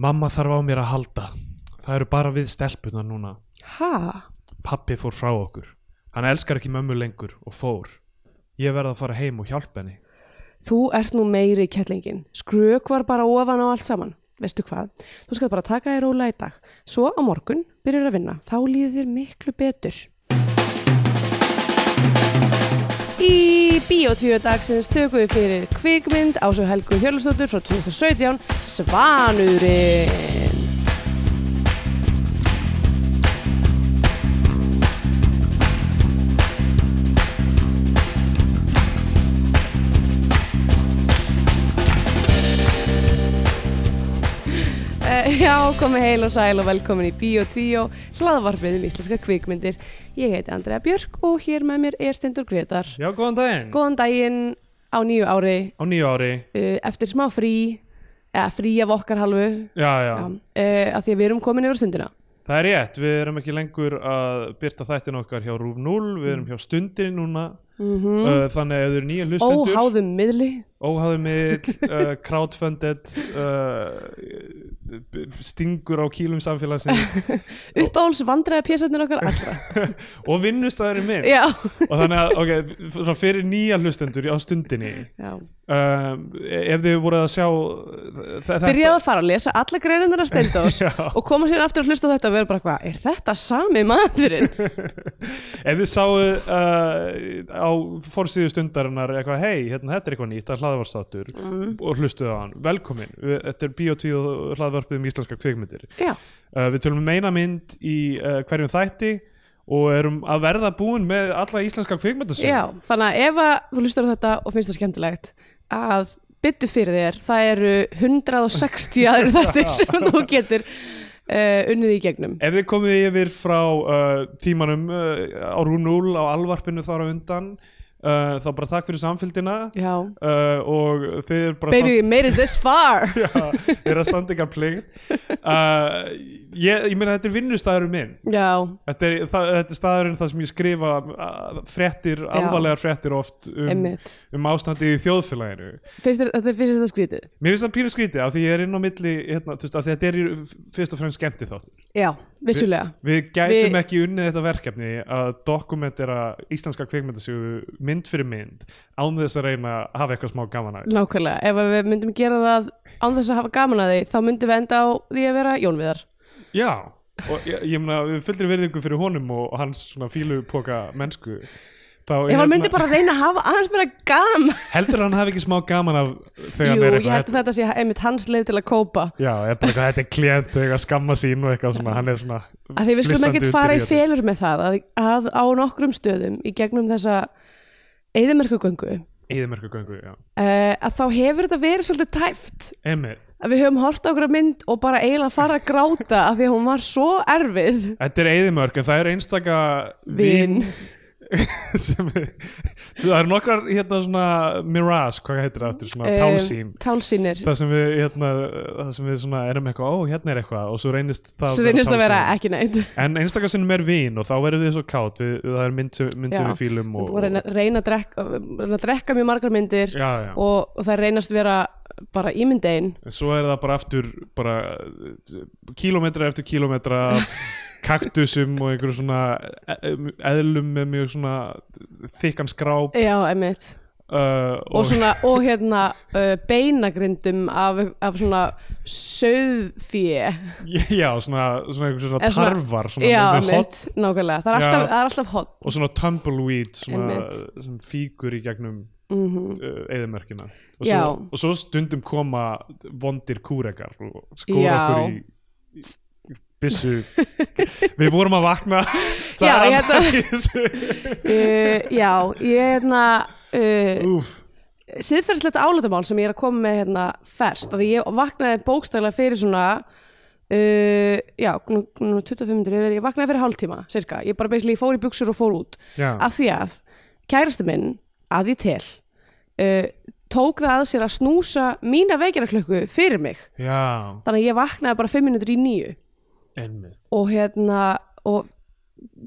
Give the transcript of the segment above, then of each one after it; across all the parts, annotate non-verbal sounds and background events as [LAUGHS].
Mamma þarf á mér að halda. Það eru bara við stelpunar núna. Ha? Pappi fór frá okkur. Hann elskar ekki mömmu lengur og fór. Ég verð að fara heim og hjálpa henni. Þú ert nú meiri kettlingin. Skrök var bara ofan á allt saman. Veistu hvað? Þú skal bara taka þér róla í dag. Svo á morgun byrjar að vinna. Þá líður þér miklu betur. Í Bíotvíu dagsins tökum við fyrir kvikmynd Ásug Helgu Hjörlustóttur frá 2017 Svanurinn. Já, komið heil og sæl og velkomin í Bíotvíu, hlaðvarpið um íslenska kvikmyndir. Ég heiti Andrea Björk og hér með mér er Stendur Gretar. Já, góðan daginn. Góðan daginn á nýju ári Á nýju ári. uh, eftir smá frí eða frí af okkar halvu Já, já. já, uh, að því að við erum komin yfir stundina Það er rétt. Við erum ekki lengur að byrta þættin okkar hjá Rúf 0. Við erum hjá stundinni núna. Mm Uh, þannig að þau eru nýja hlustendur. óháðum miðli. Óháðu miðl, uh, crowdfunded uh, stingur á kýlum samfélagsins. [LAUGHS] Uppáhalds vandræða pjæsarnir okkar allra. [LAUGHS] Og vinnustæðurinn minn. Og þannig að ok, svona fyrir nýja hlustendur á stundinni um, ef þið voruð að sjá byrjaði að fara að lesa alla greinunnar að Steindós [LAUGHS] Já. og koma sér aftur að hlusta þetta og vera bara hvað, er þetta sami maðurinn? Ef þið sáu uh, á fórsíðu stundarinnar eitthvað, hei, hérna, þetta er eitthvað nýtt að hlaðvarstáttur Mm. og hlustuðu á hann, velkomin þetta er Bíotvíð og hlaðvarpið um íslenska kvikmyndir já, Uh, við tölum um eina mynd í uh, hverjum þætti og erum að verða búin með alla íslenska kvikmyndasög. já, þannig að ef að þú hlustar á þetta og finnst það skemmtilegt að byttu fyrir þér, það eru 160 aðrir þættir [LAUGHS] sem þú getur uh, unnið í gegnum. Ef þið komið yfir frá uh, tímanum uh, á Rúnúl á alvarpinu þar á undan þá bara takk fyrir uh, og þið er bara baby, you made it this far. [LAUGHS] Já, þið er að standa ykkar uh, [LAUGHS] ég, ég meina þetta er vinnustæðurum minn. Já, þetta er, það, þetta er staðurinn það sem ég skrifa fréttir, alvarlegar fréttir oft um, um ástandi í þjóðfélaginu. Finnst þér þetta þetta skrítið? Mér finnst það pínu skrítið af því ég er inn á milli hérna, þú veist, þetta er fyrst og fremst skemmti þáttur. já, vissulega. Við gætum Við- ekki unnið þetta verkefni að dokumentera íslenska kvikmyndasögu mynd fyrir mynd án þess að reyna að hafa eitthvað smá gaman að nákvæmlega, ef við myndum gera það án þess að hafa gaman að því, þá myndum við enda á því að vera Jónviðar Já, og ég, ég meina við fullri verðingu fyrir honum og hans svona fílupoka mennsku þá ef hérna- hann myndi bara reyna að hafa aðeins meira gaman. Heldur hann hafi ekki smá gaman af þegar jú, hann er ég held eitthvað að þetta sé einmitt hans leið til að kópa. Já, eitthvað, þetta er klient eitthvað skamma sín og eitthvað svona, hann er svona að því við skulum ekkert fara í félur með það að, að á nokkrum stöðum í gegnum þessa eðimerkugöngu uh, Eyðimerkugöngu, já að þá hefur þetta verið svolítið tæft Einmitt. að við höfum hort á okkur mynd og bara eiginlega farið að gráta af því að hún var svo erfið Þetta er eyðimörk en það er einstaka Vin. [LAUGHS] er, það eru nokkrar hérna svona mirage, hvað heitir það aftur, svona tálsýn. tálsýnir. Það sem við hérna, það sem við svona erum eitthvað, ó hérna er eitthvað og svo reynist það svo reynist að vera ekki neitt. En einstaka sinnum er vín og þá verður við svo kátt við, það er mynd sem, mynd sem Já. við fílum og, og reyna, reyna, að drekka, drekka mjög margar myndir já, já. og, og það reynast vera bara ímyndein En svo er það bara aftur bara kílómetra eftir kílómetra af [LAUGHS] kaktusum og einhverju svona e- e- eðlum með mjög svona þykkan skráp. Já, emitt uh, og, svona, og hérna uh, beinagrindum af, af svona söðfíi já, svona, svona svona tarfar já, emitt, nákvæmlega. Það er alltaf, Já. það er alltaf hot og svona tumbleweed sem fíkur í gegnum mm uh, eðimörkina og og svo stundum koma vondir kúrekar og skóra Já. okkur í, í byssu. Við vorum að vakna. Já, ég þessu uh, já, ég hérna uh, Úf, siðferðislegt álættamál sem ég er að koma með hérna ferst, að ég vaknaði bókstæðlega fyrir svona uh, já, nú, nú 25 minnur yfir, ég vaknaði fyrir hálftíma, cirka ég bara basically fór í buksur og fór út. Já, af því að kærasti minn að ég tel uh, tók það að sér að snúsa mína vekjaraklökku fyrir mig. Já. Þannig að ég vaknaði bara 5 minnútur í nýju Einmitt. og hérna og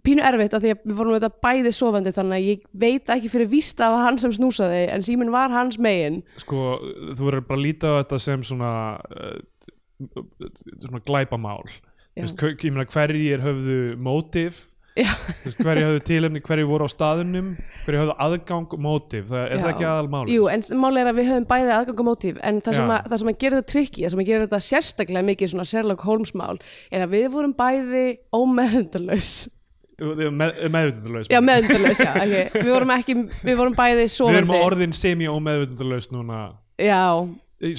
pínu erfitt að því að við vorum þetta bæði sofandi þannig að ég veit ekki fyrir víst að hann sem snúsaði en síminn var hans megin. Sko, þú verður bara að líta á þetta sem svona uh, svona glæpamál. Meina hverjir höfðu mótiv Hverjir höfðu tilefni, hverjir voru á staðunum hverjir höfðu aðgang og mótiv. Það er það ekki aðal máli Jú, en máli er að við höfum bæði aðgang og mótíf en það sem, að, það sem að gera þetta trikki það sem að gera þetta sérstaklega mikið svona Sherlock Holmes mál er að við vorum bæði ómeðundalaus með, meðvitundalaus Já, meðundalaus, já, ekki Við vorum ekki, við vorum bæði við sofandi erum á orðin semi-ómeðvitundalaus núna. Já,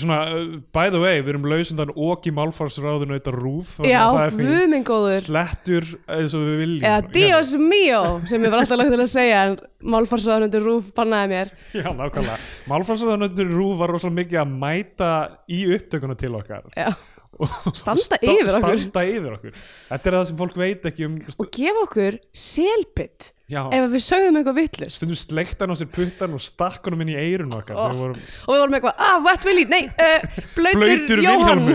svona, uh, by the way, við erum lausundan og í málfarsráðinu þetta rúf þannig að það er góður. Slettur eins og við viljum. Eða Dios mio sem ég var alltaf lagt til að segja en málfarsáðunundur Rúf bannaði mér. [LAUGHS] Já, nákvæmlega. Málfarsráðinu rúf var rosalega mikið að mæta í upptökuna til okkar. Já, Standa sta- yfir okkur. Standa yfir okkur. Þetta er það sem fólk veit ekki um og gefa okkur selbit ef við sögðum eitthvað vittlust stundum sleikti hann á sér puttan og stakk honum inn í eirun okkar oh. vorum og við vorum eitthvað, ah, what will he, nei, uh, blöytur, blöytur Jóhann. [LAUGHS]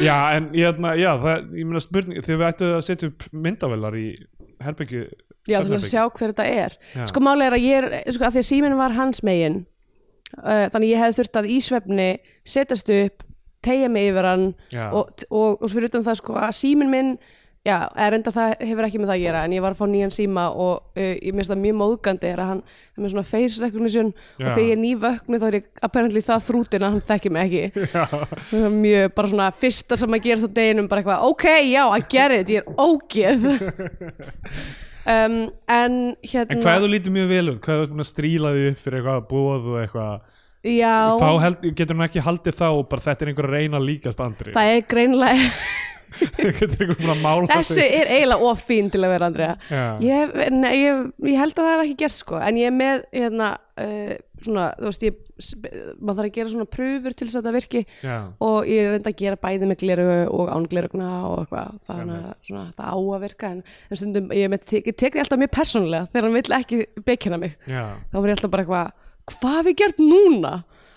Já, en ég, hérna, ég meina spurning þegar við ættum að setja upp myndavelar í herbyggju Já, til að sjá hver þetta er. Já. Sko máli er að ég er, sko, að því að síminn var hans megin uh, þannig ég hefði þurft að í svefni setjast upp, tegja mig yfir hann og, og, og fyrir utan það sko að síminn minn já, er enda það hefur ekki með það að gera en ég var að fá nýjan síma og uh, ég minnst það mjög móðgandi er að hann er með svona face recognition Já. og þegar ég er nývöknu þá er ég apparently það þrútin að hann þekki mig ekki. [LAUGHS] Já, mjög bara svona fyrsta sem að gerast á deginum bara eitthvað, ok, já, I get it ég er ógeð [LAUGHS] um, en hérna en hvað þú lítur mjög vel út, hvað þú ert búin að stríla því upp fyrir eitthvað búið og eitthvað? Já, þá held, getur hann ekki haldið þá og bara þetta er einhver reyna líkast andri það er greinlega [LAUGHS] þessi er eiginlega of fín til að vera Andrea. Já. ég, ég, ég held að það hef ekki gert sko. En ég er með hérna, uh, svona, þú veist, ég maður þarf að gera svona pröfur til þess að þetta virki Já, og ég er reynda að gera bæði með gleru og án glerugna og eitthvað þannig að svona, það á að virka en, en stundum, ég, ég tek því alltaf mjög persónulega þegar hann vill ekki bekina mig. Já, þá var ég alltaf bara eitthvað hvað hef ég gert núna?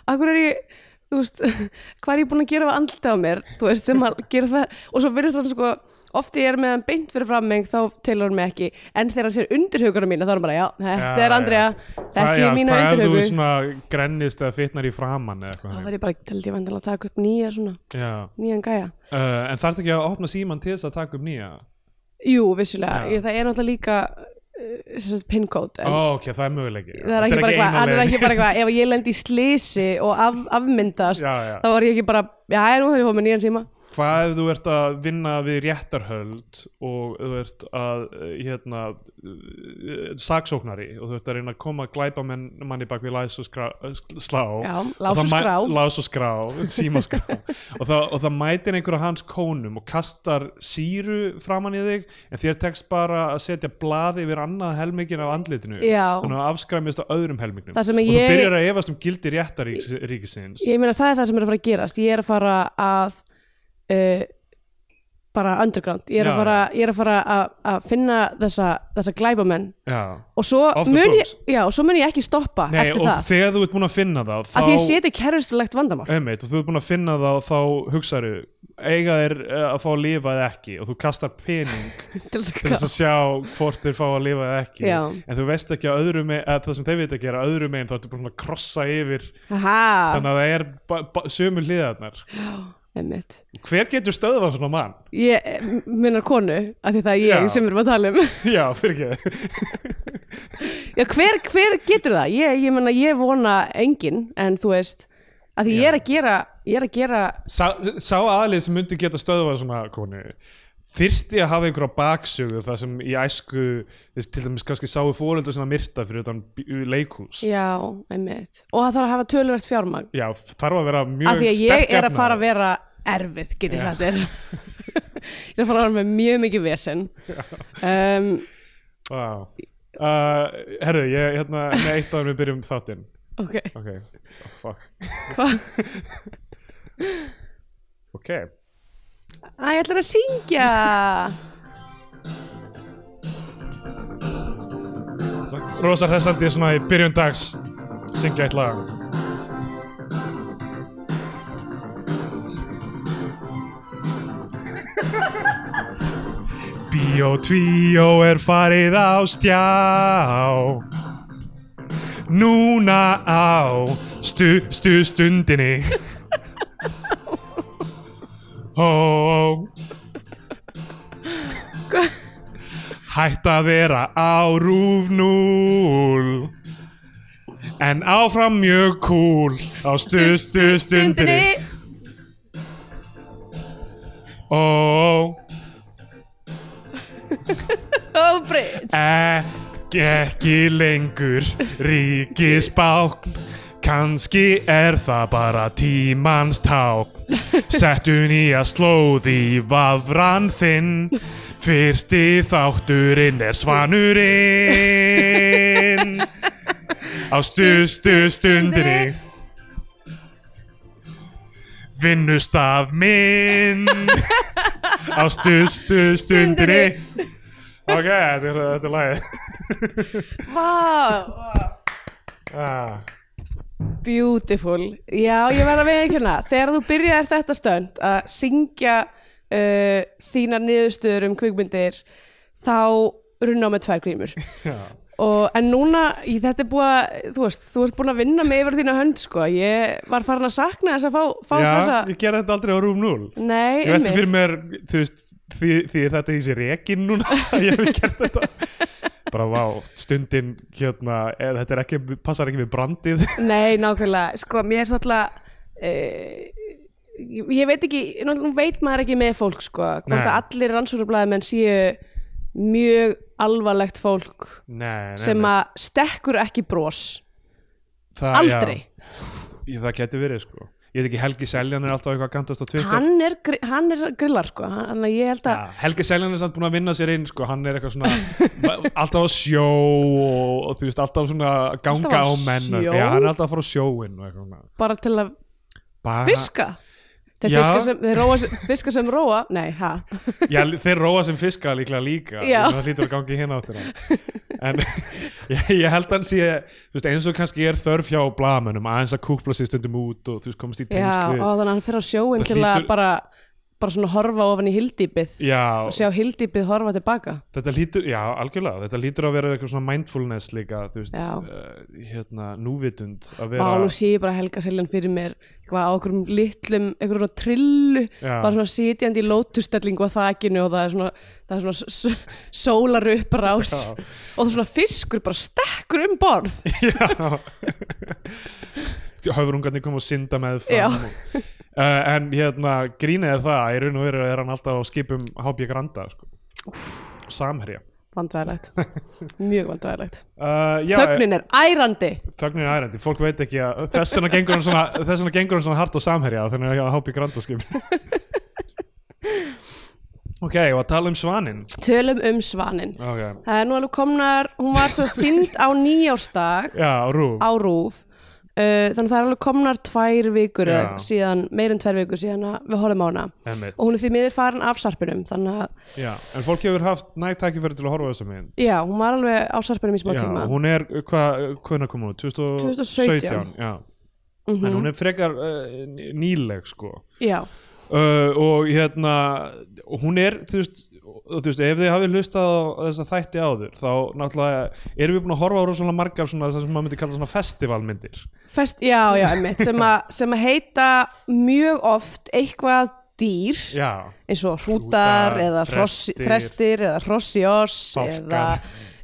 Akkur er ég þú veist, [LAUGHS] hvað er ég búin að gera við andlita á mér, þú veist, sem að gera það og svo virðist hann sko oft ég er með hann beint fyrir fram mig, þá telur hann mig ekki. En þegar hann sér undirhuguna mína, þá er hann bara já, þetta Já, er Andrea, þetta já, er mína Hvað ef þú undirhugu svona grennist eða fitnar í framann þá var ég bara, held ég vandilega að taka upp nýja svona, Já, nýjan gæja. Uh, en þarf ekki að opna síman til þess að taka upp nýja? Jú, vissulega, Já. ég, það er náttúrulega líka uh, sem sagt, pincode en Ó, ok, það er möguleiki. Það er ekki er ekki bara eitthvað ef ég lend í slisi og af, afmyndast [LAUGHS] Já, já. þá var ég ekki bara, já, nú þarf ég að fá með nýjan síma Hvað ef þú ert að vinna við réttarhöld og þú ert að uh, hérna uh, saksóknari og þú ert að reyna að koma að glæpa menn manni bak við læs og skrá, slá Já, lás og skrá. lás og skrá, símaskrá og, það, og það mætir einhver af hans kónum og kastar síru framann í þig en þér tekst bara að setja blaði yfir annað helmingin af andlitinu Já. þannig að afskræmist á öðrum helmingnum og ég- þú byrjar að efast um gildi réttaríkisins ég meina það er það sem er að fara að gerast ég er að fara að uh, bara underground. Ég er Já, að fara, ég er að, fara að, að finna þessa, þessa glæbamenn. Já. og svo, ég, já, og svo mun ég ekki stoppa Nei, eftir og það. þegar þú ert búin að finna það þá að því ég seti kerfisfélegt vandamál. Einmitt, og þú ert búin að finna það og þá hugsaðu eiga þeir eh, að fá að lifa eða ekki? Og þú kastar pening [LAUGHS] til þess að sjá hvort þeir fá að lifa eða ekki. Já. en þú veist ekki að öðru megin að það sem þeir veit að gera öðru megin þá ertu búin að krossa yfir Aha, þannig að það er sömu hliðarnar sko. Einmitt hver getur stöðvað svona mann? ég minnar konu að því það er ég Já. sem við erum að tala um [LAUGHS] Já, fyrir ekki [LAUGHS] já, hver, hver getur það? ég, ég menna, ég vona engin en þú veist, að því ég er að gera er að gera sá, sá aðlið sem myndi geta stöðvað svona konu þyrfti að hafa einhverja baksögu það sem í æsku til dæmis kannski sáu fóreldur sem að myrta fyrir utan leikhús. Já, einmitt. Og það þarf að hafa töluvert fjármagn. Já, þarf að vera mjög af því að sterk ég er að fara að vera erfið, get ég þér. [LAUGHS] Ég er að fara að vera með mjög mikið vesen. Um, wow. uh, Herðu, ég hérna með eitt áður við byrjum þáttinn. Ok, Ok, oh, fuck? [LAUGHS] Ok, Æ, ég ætla að syngja. Rosa hressandi svona í byrjun dags. Syngja eitt lag. Bíó tvíó er farið á stjá. Núna á stu, stu stundinni Ó, ó Hætt að vera á rúf núl En áfram mjög cool Á stu stu stundinni. Ó, ó Óbreyt Ekki, ekki lengur ríkisbákn Kanski er það bara tímans tákn. Settu nýja slóð í vafran þinn. Fyrsti þátturinn er svanurinn. Á stu stu stundinni Vinnustaf minn. Á stu stu stundinni Ok, þetta er, er lagið. Vá. Ah. Beautiful. Já, ég verð að veikina Þegar þú byrjaðir þetta stönd að syngja uh, þínar niðurstöður um kvikmyndir þá runna á með tvær grímur. [LAUGHS] Já. og, en núna, í, þetta er búið að þú veist, þú ert búin að vinna með yfir þína hönd sko, ég var farin að sakna þess að fá, fá Já, þessa ég ger þetta aldrei á rúf 0 Nei, Ég einmitt. fyrir mér, þú veist, því, því er þetta í sér rekin núna [LAUGHS] ég hef gert þetta [LAUGHS] bara vá, stundin hérna, eða þetta er ekki, passar ekki við brandið. [LAUGHS] Nei, nákvæmlega, sko, mér er svolítið uh, ég, ég veit ekki, nú veit maður ekki með fólk, sko, hvort að allir rannsóknarblæðamenn séu mjög alvarlegt fólk nei, nei, sem að stekkur ekki bros. Það- aldrei, já, ég, það geti verið sko ég veit ekki, Helgi Seljan er alltaf eitthvað að gantast á Twitter. Hann er, gri- hann er grillar, sko. Hann Já, Helgi Seljan er samt búin að vinna sér inn sko, hann er eitthvað svona [LAUGHS] alltaf á sjó og, og þú veist, alltaf svona ganga Alltaf á á menn? Já, hann er alltaf að fara á sjóin bara til að Bara- fiska þeir Já. fiska sem, þeir róa, sem- [LAUGHS] fiska sem róa nei, ha, Já, þeir róa sem fiska líklega líka Já. það hlýtur að gangi hérna áttina en [LAUGHS] ég, ég held að hann sé þú veist, eins og kannski er þörf hjá blagamönnum aðeins að kúpla sig stundum út og þú veist, komast í já, tengsl við og þannig að hann fyrir á að hlýtur- bara, bara svona horfa ofan í hildýpið Já, og sjá hildýpið horfa tilbaka þetta lítur, já, algjörlega þetta lítur að vera eitthvað svona mindfulness líka þú veist, Já. uh, hérna, núvitund að vera nú sé ég bara Helga Seljan fyrir mér eitthvað á okkur litlum, eitthvað svona trillu Já. bara svona sitjandi í lótustellingu á þakinu og það er svona, það er svona s- sólar upp rás Já. og það er svona fiskur bara stekkur um borð [LAUGHS] höfrungarnir koma og synda með og, uh, en hérna, grínið er það í raun og veru er hann alltaf á skipum HB Granda sko. samherja. Vandræðilegt, [LAUGHS] mjög vandræðilegt uh, já, þögnin er ærandi. Þögnin er ærandi, fólk veit ekki að þess vegna gengur hann svona, [LAUGHS] svona hart og samherja þannig að hápi grandaskip [LAUGHS] Ok, og að tala um svaninn. Tölum um svanin Ok, það er nú alveg komnar, hún var svo sínd á nýjársdag já, rú á rúf þannig að það er alveg komnar tvær vikur Já. síðan, meir en tvær vikur síðan við horfum á hana Einmitt. og hún er því miður farin af sarpinum þannig að Já, en fólk hefur haft nægt tækifæri til að horfa á þessa mynd já, hún var alveg á sarpinum í smá Já, tíma hún er, hvað, hvernig kom hún? 2017 2017. Já, Mhm. en hún er frekar uh, nýleg sko já, uh, og hérna og hún er, þú veist, og þú veist ef þið hafið hlustað á þessa þætti áður þá náttúrulega erum við búin að horfa á rosalega margar svona þessar sem maður myndi kalla svona festivalmyndir. Fest, já, já, einmitt sem, a, sem að heita mjög oft eitthvað dýr já, eins og hrútar eða þrestir, þrestir eða hrossjós eða,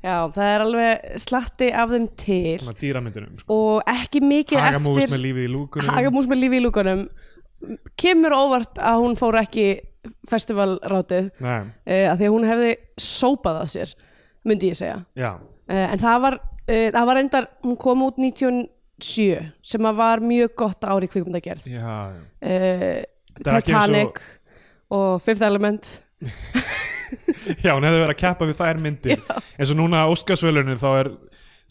já, það er alveg slatti af þeim til. Svona dýramyndunum sko. og ekki mikið Hagamús eftir með lífið í lúkunum. Hagamús með lífi í lúkunum. Kemur óvart að hún fór ekki festivalrátið uh, að því að hún hefði sópað að sér myndi ég segja. Uh, en það var, uh, það var endar hún kom út 97 sem var mjög gott ári ekki eins og- Titanic og Fifth Element. [LAUGHS] Já, hún hefði verið að keppa við þær myndir. [LAUGHS] Eins og núna Óskarsvölunir þá er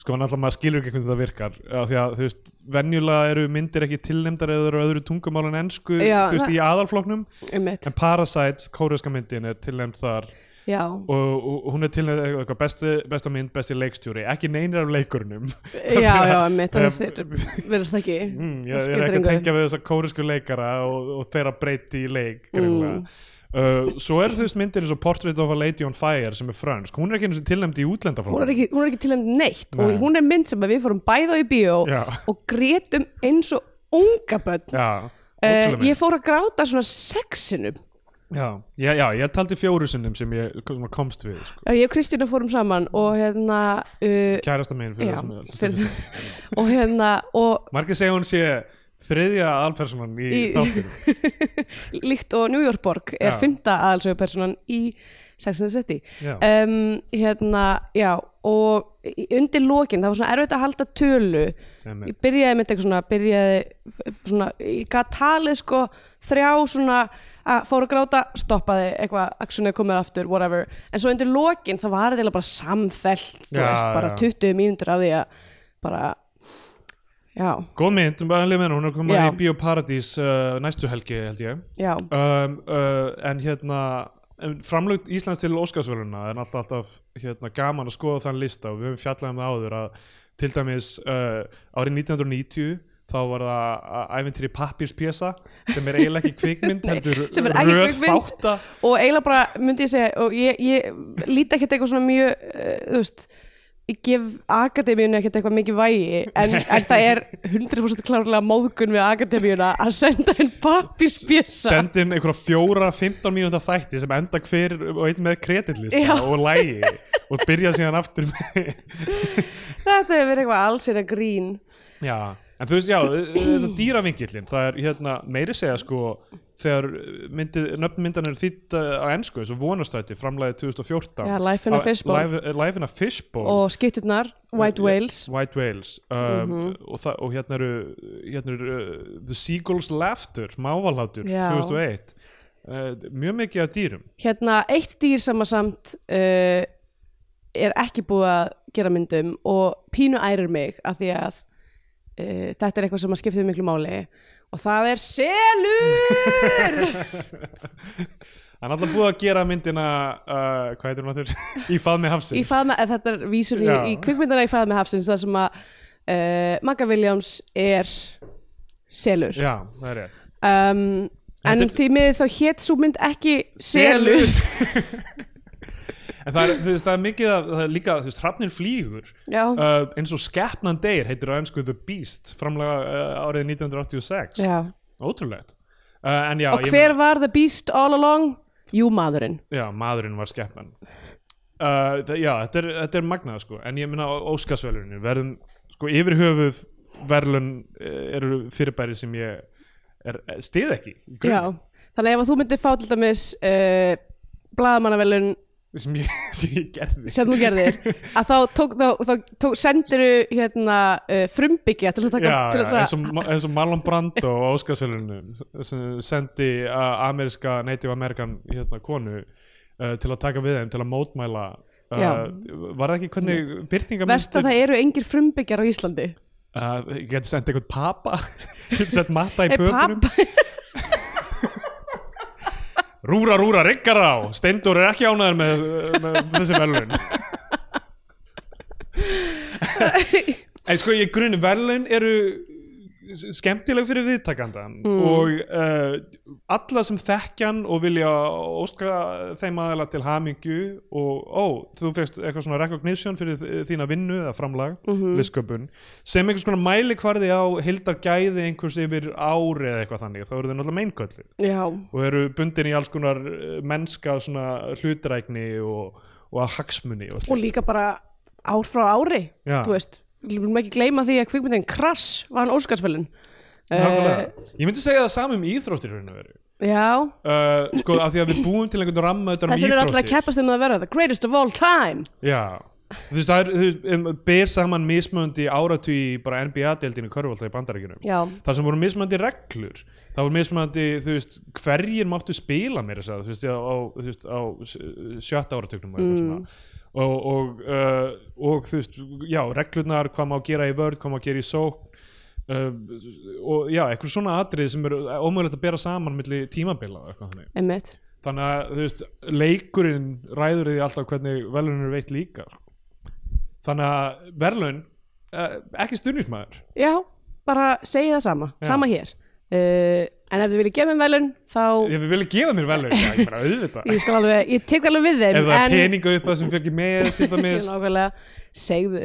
sko alltaf maður skilur ekki hvernig það virkar. Af því að þú veist, venjulega eru myndir ekki tilnefndar eða eru öðru tungumál en ensku Já, þú veist, í aðalfloknum einmitt, en Parasite, kóreska myndin er tilnefnd þar. Já, og, og, hún er besti, besta mynd, besti leikstjóri. Ekki neynir af leikurunum. Já, já, [LAUGHS] einmitt þannig að þeir verðast ekki mm, Það ég, er ekki að tengja við þessa kóresku leikara og, og þeirra breyti í leik greinilega. Mm. Uh, svo er veist myndir eins og Portrait of a Lady on Fire sem er frönsk, hún er ekki tilnefnd í útlendaflokk hún er ekki, hún er ekki til um neitt Nei. og hún er mynd sem við fórum bæða í bíó Já. og grétum eins og unga börn Já, uh, ég fór að gráta svona sexinum já, já, já, ég taldi fjóru sinnum sem ég komst við sko. Já, ég og Kristína fórum saman og hérna uh, kærasta megin fyrir fyrir- [LAUGHS] og hérna og margir segja hún sé þriðja alpersonan í, Í- þáttinu [LAUGHS] líkt og New York borg er Já. fymta aðalsögupersonan í Sex and the City Já. um, hérna, já og undir lokin, það var svona erfitt að halda tölu ég byrjaði með eitthvað svona byrjaði svona, ég gat talið sko þrjá svona að fóru að gráta, stoppaði eitthvað actionið komið aftur, whatever en svo undir lokin það var þetta bara samfellt þú veist, bara já. 20 mínútur af því að bara góð mynd, um aðlið með hún er komið Já. í Bíóparadís uh, næstu helgi held ég. Já, um, uh, en hérna framlögt Íslands til Óskarsvöluna er alltaf, alltaf hérna, gaman að skoða þann lista og við höfum fjallað um það áður að til dæmis uh, árið 1990 þá var það æfintýri pappírspjesa sem er eiginlega ekki kvikmynd [LAUGHS] heldur röð þátta. Og eiginlega bara myndi ég segja og ég, ég líti ekkert eitthvað svona mjög uh, þú veist ég gef akademíunni ekkert eitthvað mikið vægi en, [LAUGHS] en það er 100% klárlega móðgun við akademíuna að senda einn pappirspjessa senda inn einhverja fjóra 15 mínúta þætti sem enda hver og einn með kreditlista Já. og lægi og byrja síðan aftur með þetta hefur verið eitthvað allsir að grín. Já, en þú veist, já, þetta dýravingillin, það er hérna meiri segja sko þegar nöfnmyndan er þýtt á ennsku, þessu vonastætti framlæði 2014 Já, Life in a Fishbowl. Life, in a Fishbowl og skitturnar, White Whales. White Whales. Um, og, það, og hérna eru, hérna eru uh, The Seagull's Laughter, mávalhátur Já. 2001 uh, mjög mikið af dýrum. Hérna eitt dýr sem að samt uh, er ekki búið að gera myndum og pínu ærir mig af því að uh, þetta er eitthvað sem að skipta miklu máli og það er selur! [LAUGHS] Það er alltaf búið að gera myndina uh, hvað heitir hún áttur? [LAUGHS] Í faðmi hafsins. Í faðma, eða þetta er vísun í, í kvikmyndana í faðma hafsins það sem að uh, Magga Williams er selur. Já, það er rétt. Um, en því miður þá hétt svo mynd ekki selur [LAUGHS] En það er, þú veist, það er mikið að, það er líka, þú veist, hrafnir flýgur uh, eins og Skepnan Deyr heitir á ennsku The Beast framlega uh, árið 1986 já. Ótrúlegt. Uh, En já, og hver var the beast all along? Jú, maðurinn. Já, maðurinn var Skepnan. Uh, Já, þetta er, þetta er magnað sko. En ég minna Óskarsvelurinn verðum, sko, yfir höfuð verðlun eru fyrirbæri sem ég er, stið ekki Já, þannig ef þú myndir fá til dæmis uh, blaðamannavelun sem ég, [LAUGHS] sem ég gerði. Sem þú gerðir. Að þá, tók, þá, þá tók, sendiru hérna uh, frumbyggja til þess að taka þess eins, og, eins og Marlon Brando á Óskarsölinu sem sendi uh, ameríska Native American hérna konu uh, til að taka við þeim, til að mótmæla uh, var það ekki hvernig byrtinga verst að það eru engir frumbyggjar á Íslandi. Uh, ég geti sendt einhvern papa [LAUGHS] ég geti sendt matta í pöpunum rúra rúra riggar á. Steindur er ekki ánæður með, með þessi velun [LAUGHS] en sko ég grunni velun eru skemmtileg fyrir viðtakandan Mm. og uh, alla sem þekkjan og vilja óska þeim aðeila til hamingju og ó, þú fegst eitthvað svona recognition fyrir þína vinnu eða framlag, mm Mhm. lisköpun sem einhvers konar mælikvarði á hildar gæði einhvers yfir ári eða eitthvað þannig þá eru þau náttúrulega meinköllu Já, og eru bundin í alls konar eh, mennska svona hlutrækni og, og að hagsmunni og og líka bara ár frá ári Já. þú veist, við viljum ekki gleyma því að kvikmyndin Krass var hann Óskarsvelun Nákvæmlega. ég myndi segja það saman um íþróttir Já, uh, sko af því að við búum til einhvern ramma utan um þess vegna er allir að íþróttir. keppast um að vera the greatest of all time. Já. Þú veist það er, um, ber saman mismöndi áratu í bara NBA-deildinu körfólta í bandaríkjunum. Já, þar sem voru mismöndi reglur. Það voru mismöndi, þú veist, hverjir máttu spila mér þess að, þú veist, á, á, á sjötta eitthvað svona og, og, uh, og þú veist, já, reglurnar hvað má gera í vörð, hvað má gera í sók uh, og já, eitthvað svona atrið sem eru ómögulegt að bera saman milli tímabila þannig. Þannig að, þú veist, leikurinn ræður því alltaf hvernig velun er veitt líka. Þannig að verðlun uh, ekki stundismæður Já, bara segi það sama, Já. sama hér. Uh, En ef þið viljið gefa mér velun þá ef þið viljið gefa mér velun, já, ég bara auðvitað. Ég skal alveg, ég tek alveg við þeim ef það er en, peninga upp að sem fekk með til [LAUGHS] dæmis. Nákvæmlega, segðu.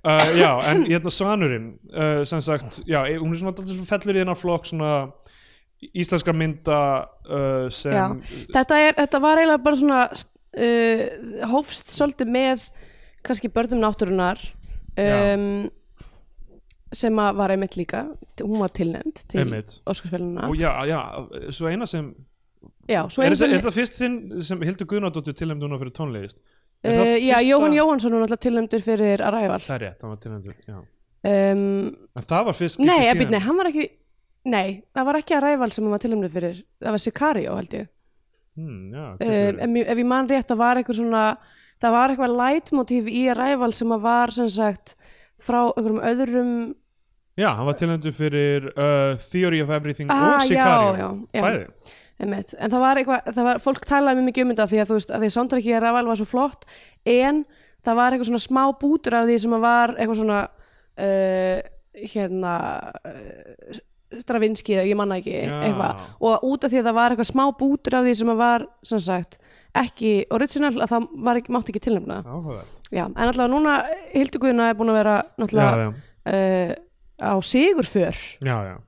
Uh, já, en hérna Svanurinn uh, sem sagt, já, e- hún er svona, dálítið svona fellur í þennan flokk svona íslenskra mynda uh, sem Já. þetta, er, þetta var eiginlega bara svona uh, hófst svolítið með kannski börnum náttúrunar Já. Sem var einmitt líka hún var tilnefnd til Einmitt. Óskarsféluna og já, já, svo eina sem já, svo er einu þetta, sem er þetta fyrst sinn sem Hildur Guðnadóttir tilnæmd núna fyrir tónlist? Er uh, það já, fyrsta- Jóhann Jóhannsson var náttúrulega tilnefndur fyrir Arrival. Það er rétt, hann var tilnæmdur já. um, en það var fyrst nei, ég byrja, nei, hann var ekki nei, það var ekki Arrival sem hann var tilnefndur fyrir það var Sicario held ég. Hmm, já, um, ef, ef ég man rétt það var eitthvað svona það var eitthvað lightmotiv í Arrival sem var sem sagt frá einhverjum öðrum já, hann var tilnæmdur fyrir uh, Theory of Everything Ah, og já. bæði. En það var eitthvað, það var, fólk talaði mjög mikið um þetta því að þú veist, að því soundtrackið í Arrival var svo flott en það var eitthvað svona smá bútur af því sem að var eitthvað svona uh, hérna uh, Stravinski eða ég manna ekki Já. eitthvað. Og út af því að það var eitthvað smá bútur af því sem að var sem sagt ekki original að það var ekki, mátti ekki tilnefna. Já, en allavega núna Hildur Guðna er búin að vera náttúrulega já, uh, á sigurför. Já, já.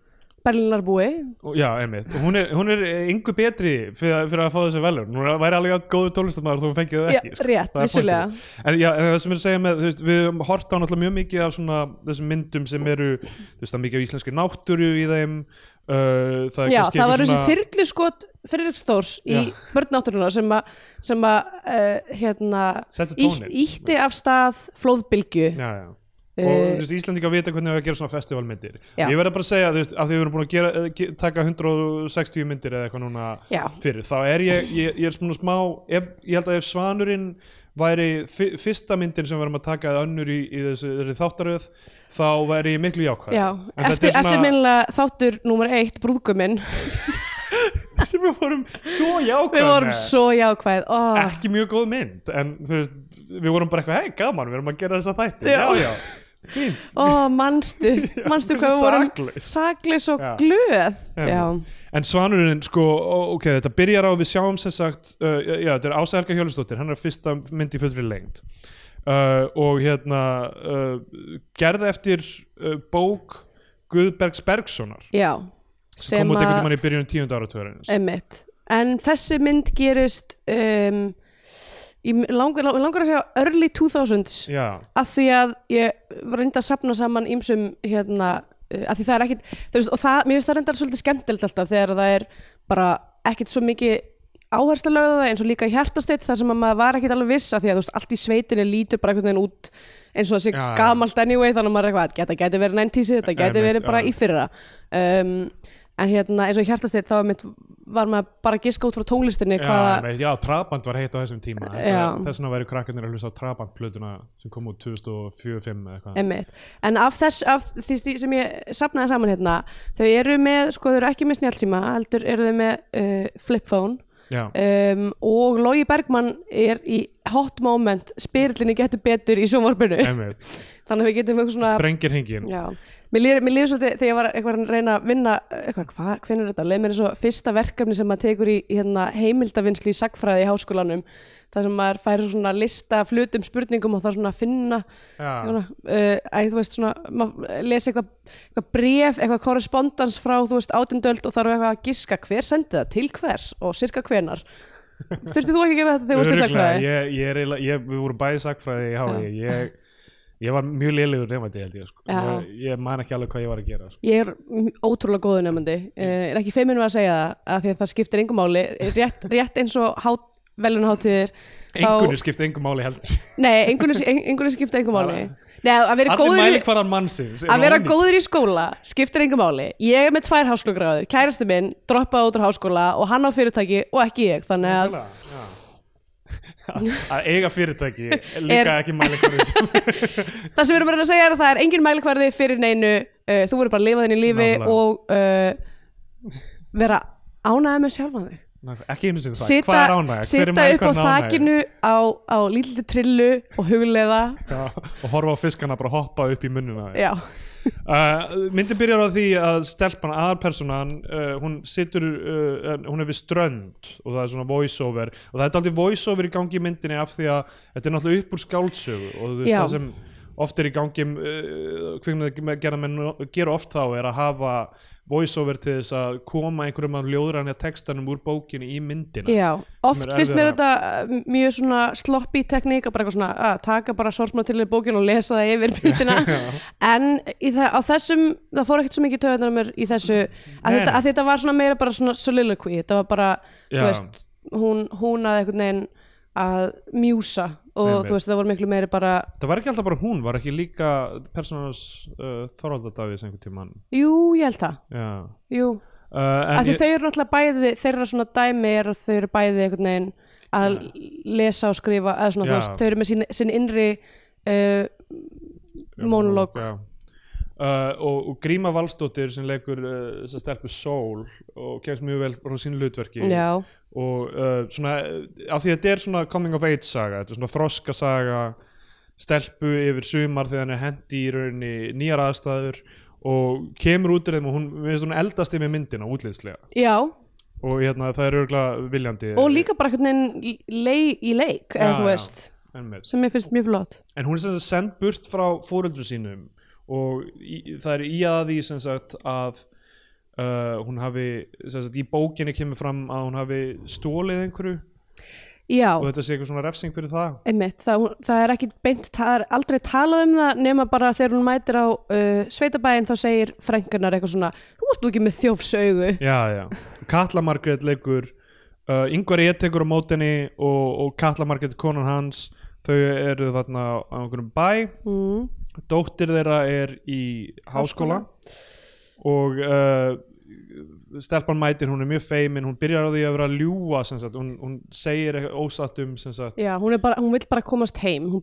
Berlinarbúi. Já, einmitt, hún er, hún er yngu betri fyrir, fyrir að fá þessi velur hún væri alveg að góðu tónlistamæður þó hún fengið það Já, ekki sko. rétt, vissulega. En já, en það sem er að segja með, veist, við höfum hort á náttúrulega mjög mikið af svona þessum myndum sem eru, þú veist, það er mikið af íslenski náttúru í þeim uh, það Já, það var þessi svona- þyrlu skot Friðriks Þórs í Já. börnátturina sem að sem að uh, hérna ítti af stað flóðbylgju. Já, já og Eh, þú veist, Íslandingar vita hvernig við að gera svona festivalmyndir Já. ég verði bara að segja, þú veist, af því við erum búin að gera, eh, taka 160 myndir eða eitthvað núna Já. fyrir, þá er ég, ég, ég er svona smá ef, ég held að ef Svanurinn væri fyrsta myndin sem við erum að taka eða önnur í, í þessu, þáttaröð þá væri ég miklu jákvæð Já, En eftir, svona- eftir minnilega þáttur númer eitt, brúðguminn [LAUGHS] sem við vorum svo jákvæð Við vorum svo jákvæð oh. ekki mjög góð mynd en þú veist, við vorum bara eitthvað, hei gaman, við erum að gera þessa þætti. Já. já, fínt. [LAUGHS] Ó, manstu, [LAUGHS] manstu hvað við vorum sakleis og Já. glöð. Já, En Svanurinn, sko, ok, þetta byrjar á við sjáum sem sagt, uh, já, þetta er Ása Helga Hjólustóttir, hann er fyrsta mynd í fullri lengd. Uh, og hérna uh, gerði eftir bók Guðbergs Bergssonar já. Sem kom út einhvern tímann í byrjunum tíunda áratverðins Einmitt. En þessi mynd gerist um, ég langar, langar að segja early 2000s Já, af því að ég var reynda að sapna saman ímsum hérna, uh, af því það er ekkit veist, og það, mér finnst það reyndar svolítið skemmtilegt alltaf þegar það er bara ekkit svo mikið áhersla lögða það eins og líka í hjartasteitt þar sem að maður var ekkit alveg viss af því að þú veist, allt í sveitinni lítur bara einhvern veginn út eins og já. gamalt anyway þannig að maður er eitthvað, þetta gæti verið 90s þetta gæti verið bara í fyrra. Um, en hérna eins og í hjartasteitt þá mitt, var maður bara að giska út frá tónlistinni já, hvaða, já, Trabant var heitt á þessum tíma. Þess vegna væri krakkarnir að hlusta á Trabant-plötuna sem kom út 2004-05 eða eitthvað. Einmitt. En af þess, af því sem ég sapnaði saman hérna, þau eru með, sko, þau eru ekki með snjálsíma, heldur eru þau með uh, flipphone. Um, og Logi Bergmann er í hot moment, spyrillinni getur betur í einmitt, þannig að við getum eitthvað svona, þrengir hengin mér líður, svolítið þegar ég var eitthvað að reyna að vinna, eitthvað, hvað, hvernig er þetta, leið mér eins og fyrsta verkefni sem maður tekur í, hérna, heimildavinnslu í sagfræði í háskólanum, þar sem maður færi svona lista flutum spurningum og það svona að finna. Svona, uh, æ, þú veist svona maður lesi eitthvað, eitthvað bref eitthvað korrespondans frá, þú veist, átindöld og þarf eitthvað að giska hver sendi það, til hvers og sirka hvenar þurfti þú ekki að gera þetta þegar þú varst í sakfræði? ég, ég er ég, við vorum bæði sagfræði í HÍ, ég, ég var mjög lélegur nefandi held ég, sko. Já. ég, ég man ekki alveg hvað ég var að gera sko. Ég er ótrúlega góðu nefndi uh, er ekki feiminu að segja það að því að það skiptir engum máli rétt, rétt eins og hát, velunaháttíðir engunir skipti engum máli heldur Nei, engunir, engunir skiptir engum máli Nei, að vera góður í eru að vera góður í skóla skiptir engum máli ég er með tvær háskólagráður, kærasti minn droppaði út úr háskóla og hann á fyrirtæki og ekki ég þannig að já. Að eiga fyrirtæki [LAUGHS] líka ekki mælikvarði. Sem- [LAUGHS] það sem við erum reyna að segja er að það er engin mælikvarði fyrir neinu. Uh, þú verður bara að lifa þinn í lífi Nákvæmlega. og uh, vera ánægð með sjálfan þig. Ekki einu sinni það, hvað er er sita upp á þakinu á, á lítið trillu og hugleða Já, og horfa á fiskana bara hoppa upp í munnuna já, uh, myndin byrjar á því að stelpan aðalpersonan uh, hún situr uh, hún er við strönd og það er svona voiceover og það er aldrei voiceover í gangi í myndinni af því að þetta er náttúrulega upp úr skáldsögu og þú veist Já. það sem oft er í gangi uh, kvikmyndagerðarmenn gera oft þá er að hafa voiceover til þess að koma einhverjum af ljóðrænja textanum úr bókinu í myndina Já, oft finnst mér þetta uh, mjög svona sloppy tekník að bara eitthvað svona að taka bara sorsmáð til í bókinu og lesa það yfir myndina. [LAUGHS] En það, á þessum það fór ekkert svo mikið töðunar mér í þessu að þetta, að þetta var svona meira bara svona soliloquy, þetta var bara, þú Já. veist hún, hún að einhvern veginn að mjúsa og Einmitt. þú veist það voru miklu meiri bara það var ekki alltaf bara hún, var ekki líka personas uh, Þorvaldadavíðs einhvern tímann jú, ég held það, já jú uh, að því ég- þau eru náttúrulega bæði þeirra svona dæmi er að þau eru bæði einhvern veginn að lesa og skrifa eða svona, Já. þú veist, þau eru með sín, sín innri uh, monolog já. Uh, og, og Gríma Valsdóttir sem leikur uh, þess að stelpu Sól og kemst mjög vel frá sínu hlutverki. Já, og uh, svona af því að þetta er svona coming of age saga þetta er svona þroska saga stelpu yfir sumar þegar hann er hendi í rauninni nýjar aðstæður og kemur út úr þeim og hún, veist hún eldast yfir myndina útlýðslega já. Og hérna það er örgulega viljandi og líka bara einhvern veginn lei, í leik eða Já, þú veist, mér. sem ég finnst mjög flott. En hún er sem sagt send burt frá fóröldur sínum og í, það er í að því sem sagt að uh, hún hafi sem sagt í bókinni kemur fram að hún hafi stólið einhverju. Já, og þetta sé eitthvað svona refsing fyrir það. Einmitt, það, það er ekki beint það er aldrei talað um það nema bara þegar hún mætir á uh, sveitabæin þá segir frængarnar eitthvað svona þú ert nú ekki með þjófsaugu. Já, já. Katla Margrét leikur uh, Ingvar ég tekur á mótinni og, og Katla Margrét er konan hans þau eru þarna á einhverjum bæ. Mm. Dóttir þeirra er í háskóla, og uh, stelpan mætir, hún er mjög feimin hún byrjar á því að vera að sagt, hún, hún segir eitthvað ósatt um sem sagt, Já, hún, bara, hún vill bara komast heim. Hún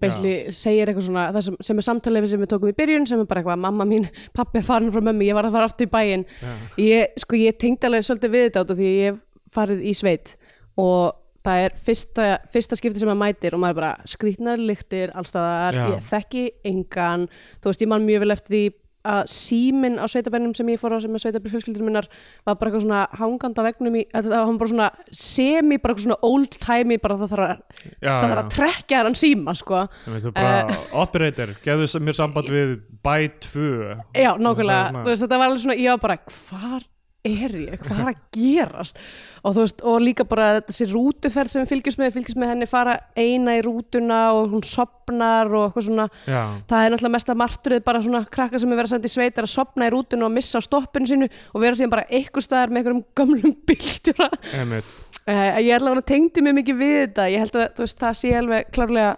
segir eitthvað svona það sem, sem er samtalið sem við tókum í byrjun sem er bara eitthvað mamma mín, pappi er farin frá mömmu ég var að fara aftur í bæinn. Já. ég, sko, ég tengdi alveg svolítið við þetta út af því ég farið í sveit og það er fyrsta, fyrsta skipti sem maður mætir og maður bara skrýtnar lyktir allstaðar, Já. ég þekki engan. Þú veist, ég man mjög vel eftir því að síminn á sveitabennum sem ég fór á sem er sveitabennum fjölskyldur minnar var bara eitthvað svona hangandi á vegnum í, það var bara svona semi, bara eitthvað svona old timey bara það þarf að, það þarf að trekja hann síma sko. Ég veit, þú bara, operator, gefðu mér samband við bæ 2 Já, nákvæmlega, þú veist, þetta var alveg svona, ég var bara, hvar er ég, hvað er að gerast? Og þú veist, og líka bara þessi rútuferð sem við fylgjumst með, fylgjumst með henni fara eina í rútuna og hún sopnar og eitthvað svona, Já, það er náttúrulega mesta marturið bara svona krakka sem er verið að senda í sveit er að sopna í rútuna og missa á stoppinu sínu og vera síðan bara eitthvað staðar með einhverjum gömlum [LAUGHS] bílstjóra. Uh, ég ætla að tengdi mig mikið við þetta. Ég held að veist, það sé alveg klárlega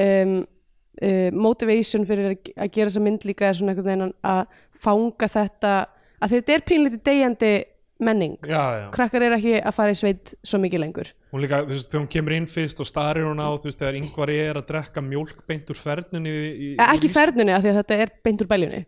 um, uh, motivation fyrir að, að gera þessa mynd líka er svona að fanga þetta að þetta er pínlítið deyjandi menning. Já, já. Krakkar er ekki að fara í sveit svo mikið lengur. Hún líka, þú veist, þegar hún kemur inn fyrst og starir hún á, þú veist, þegar yngvar er að drekka mjólk beint úr ferðnunni í, í, eh, ekki í- ferðunni af því að þetta er beint úr bæljunni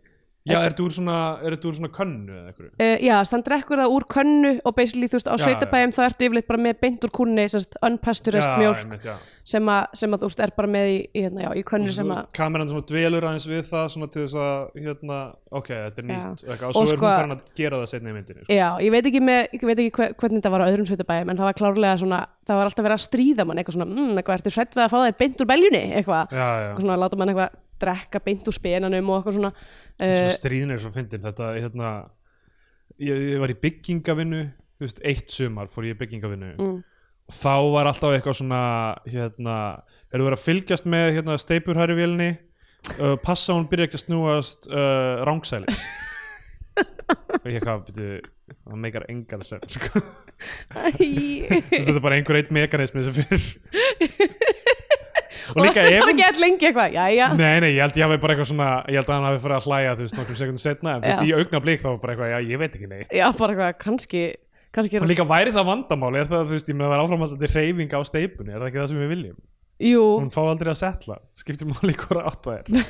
Já, er þetta úr svona, er svona könnu eða eitthvað? Uh, já, þann drekkur það úr könnu og basically þú veist á Já, sveitabæjum þá ertu yfirleitt bara með beint úr kúnni sérst, unpasteurized mjólk einmitt, já. sem að, sem að þú veist er bara með í, hérna, já, í könnu sem að kameran svona dvelur aðeins við það svona til þess að, hérna, ok, þetta er nýtt Já. eitthvað, og Og svo er sko- hún farin að gera það setna í myndinni sko. Já, ég veit ekki, með, ég veit ekki hver, hvernig þetta var á öðrum sveitabæjum en það var klárlega svona, það var alltaf verið að stríða mann eitthvað svona, mm, eitthvað, ertu hrætt við að fá þér beint úr beljunni, eitthvað, Já, já, og svona láta mann eitthvað drekka beint úr spenanum og eitthvað svona svona uh, stríðin er svo fyndin. Þetta, hérna ég, ég var í byggingavinnu þú veist, eitt sumar fór ég í byggingavinnu. Mm, og þá var alltaf eitthvað svona hérna, er þú verið að fylgjast með hérna, steipurhæri vélni uh, passa hún byrja ekki að snúast uh, rángsælis [LAUGHS] og ég hvað, byrju það meikar engan sem sko. Æ, þetta er bara einhver eitt mekanismi sem fyrir [LAUGHS] og það ef hún- ekki all lengi eitthvað, já, já Nei, nei, ég held ég hafi bara eitthvað svona ég held að hann hafi farið að hlæja, þú veist, nokkrum sekundum setna en þú veist, í augnablík þá var bara eitthvað, já, ég veit ekki neitt. Já, bara eitthvað, kannski, kannski og líka væri það vandamál, er það, þú veist, ég meina það er áframhaldandi reyfing á steipunni, er það ekki það sem við viljum? Jú, hún fá aldrei að setla, skiptir máli hvora átt það er. [LAUGHS]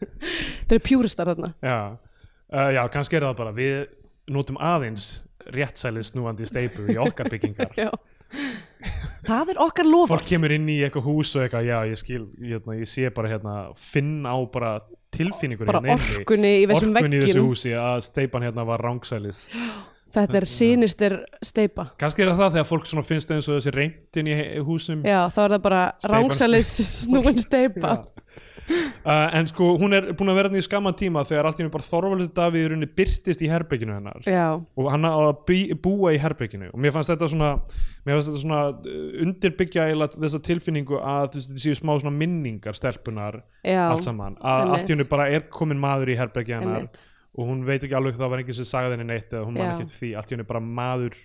Þeir eru pjúristar þarna. Já, uh, já, kannski er það bara við notum aðeins réttsælið snúandi steipu í okkar byggingar. [LAUGHS] Já Það er okkar lofað fólk kemur inn í eitthvað hús og eitthvað, já, ég skil hérna, ég sé bara hérna, finn á bara tilfinningur Bara hérna orkunni í þessum orkunni í þessu veggjum. húsi að steipan hérna var rángsælis Þetta er sinister steipa kannski er það það þegar fólk finnst eins og þessi reyndin í húsum. Já, þá er það bara rángsælis [LAUGHS] snúin steipa Já. Uh, en sko hún er búin að vera þarna í skamman tíma þegar allt í henni bara Þorvaldur Davíð í rauninni byrtist í herbygginu hennar. Já, og hann að búa í herbygginu og mér fannst þetta svona fannst þetta svona uh, undirbyggja þessa tilfinningu að þetta séu smá svona minningar stelpunar já allt saman. Að einmitt. allt í henni bara er komin maður í herbyggja hennar einmitt. og hún veit ekki alveg það var enginn sem sagði henni neitt eða hún ekki eftir því, allt í henni bara maður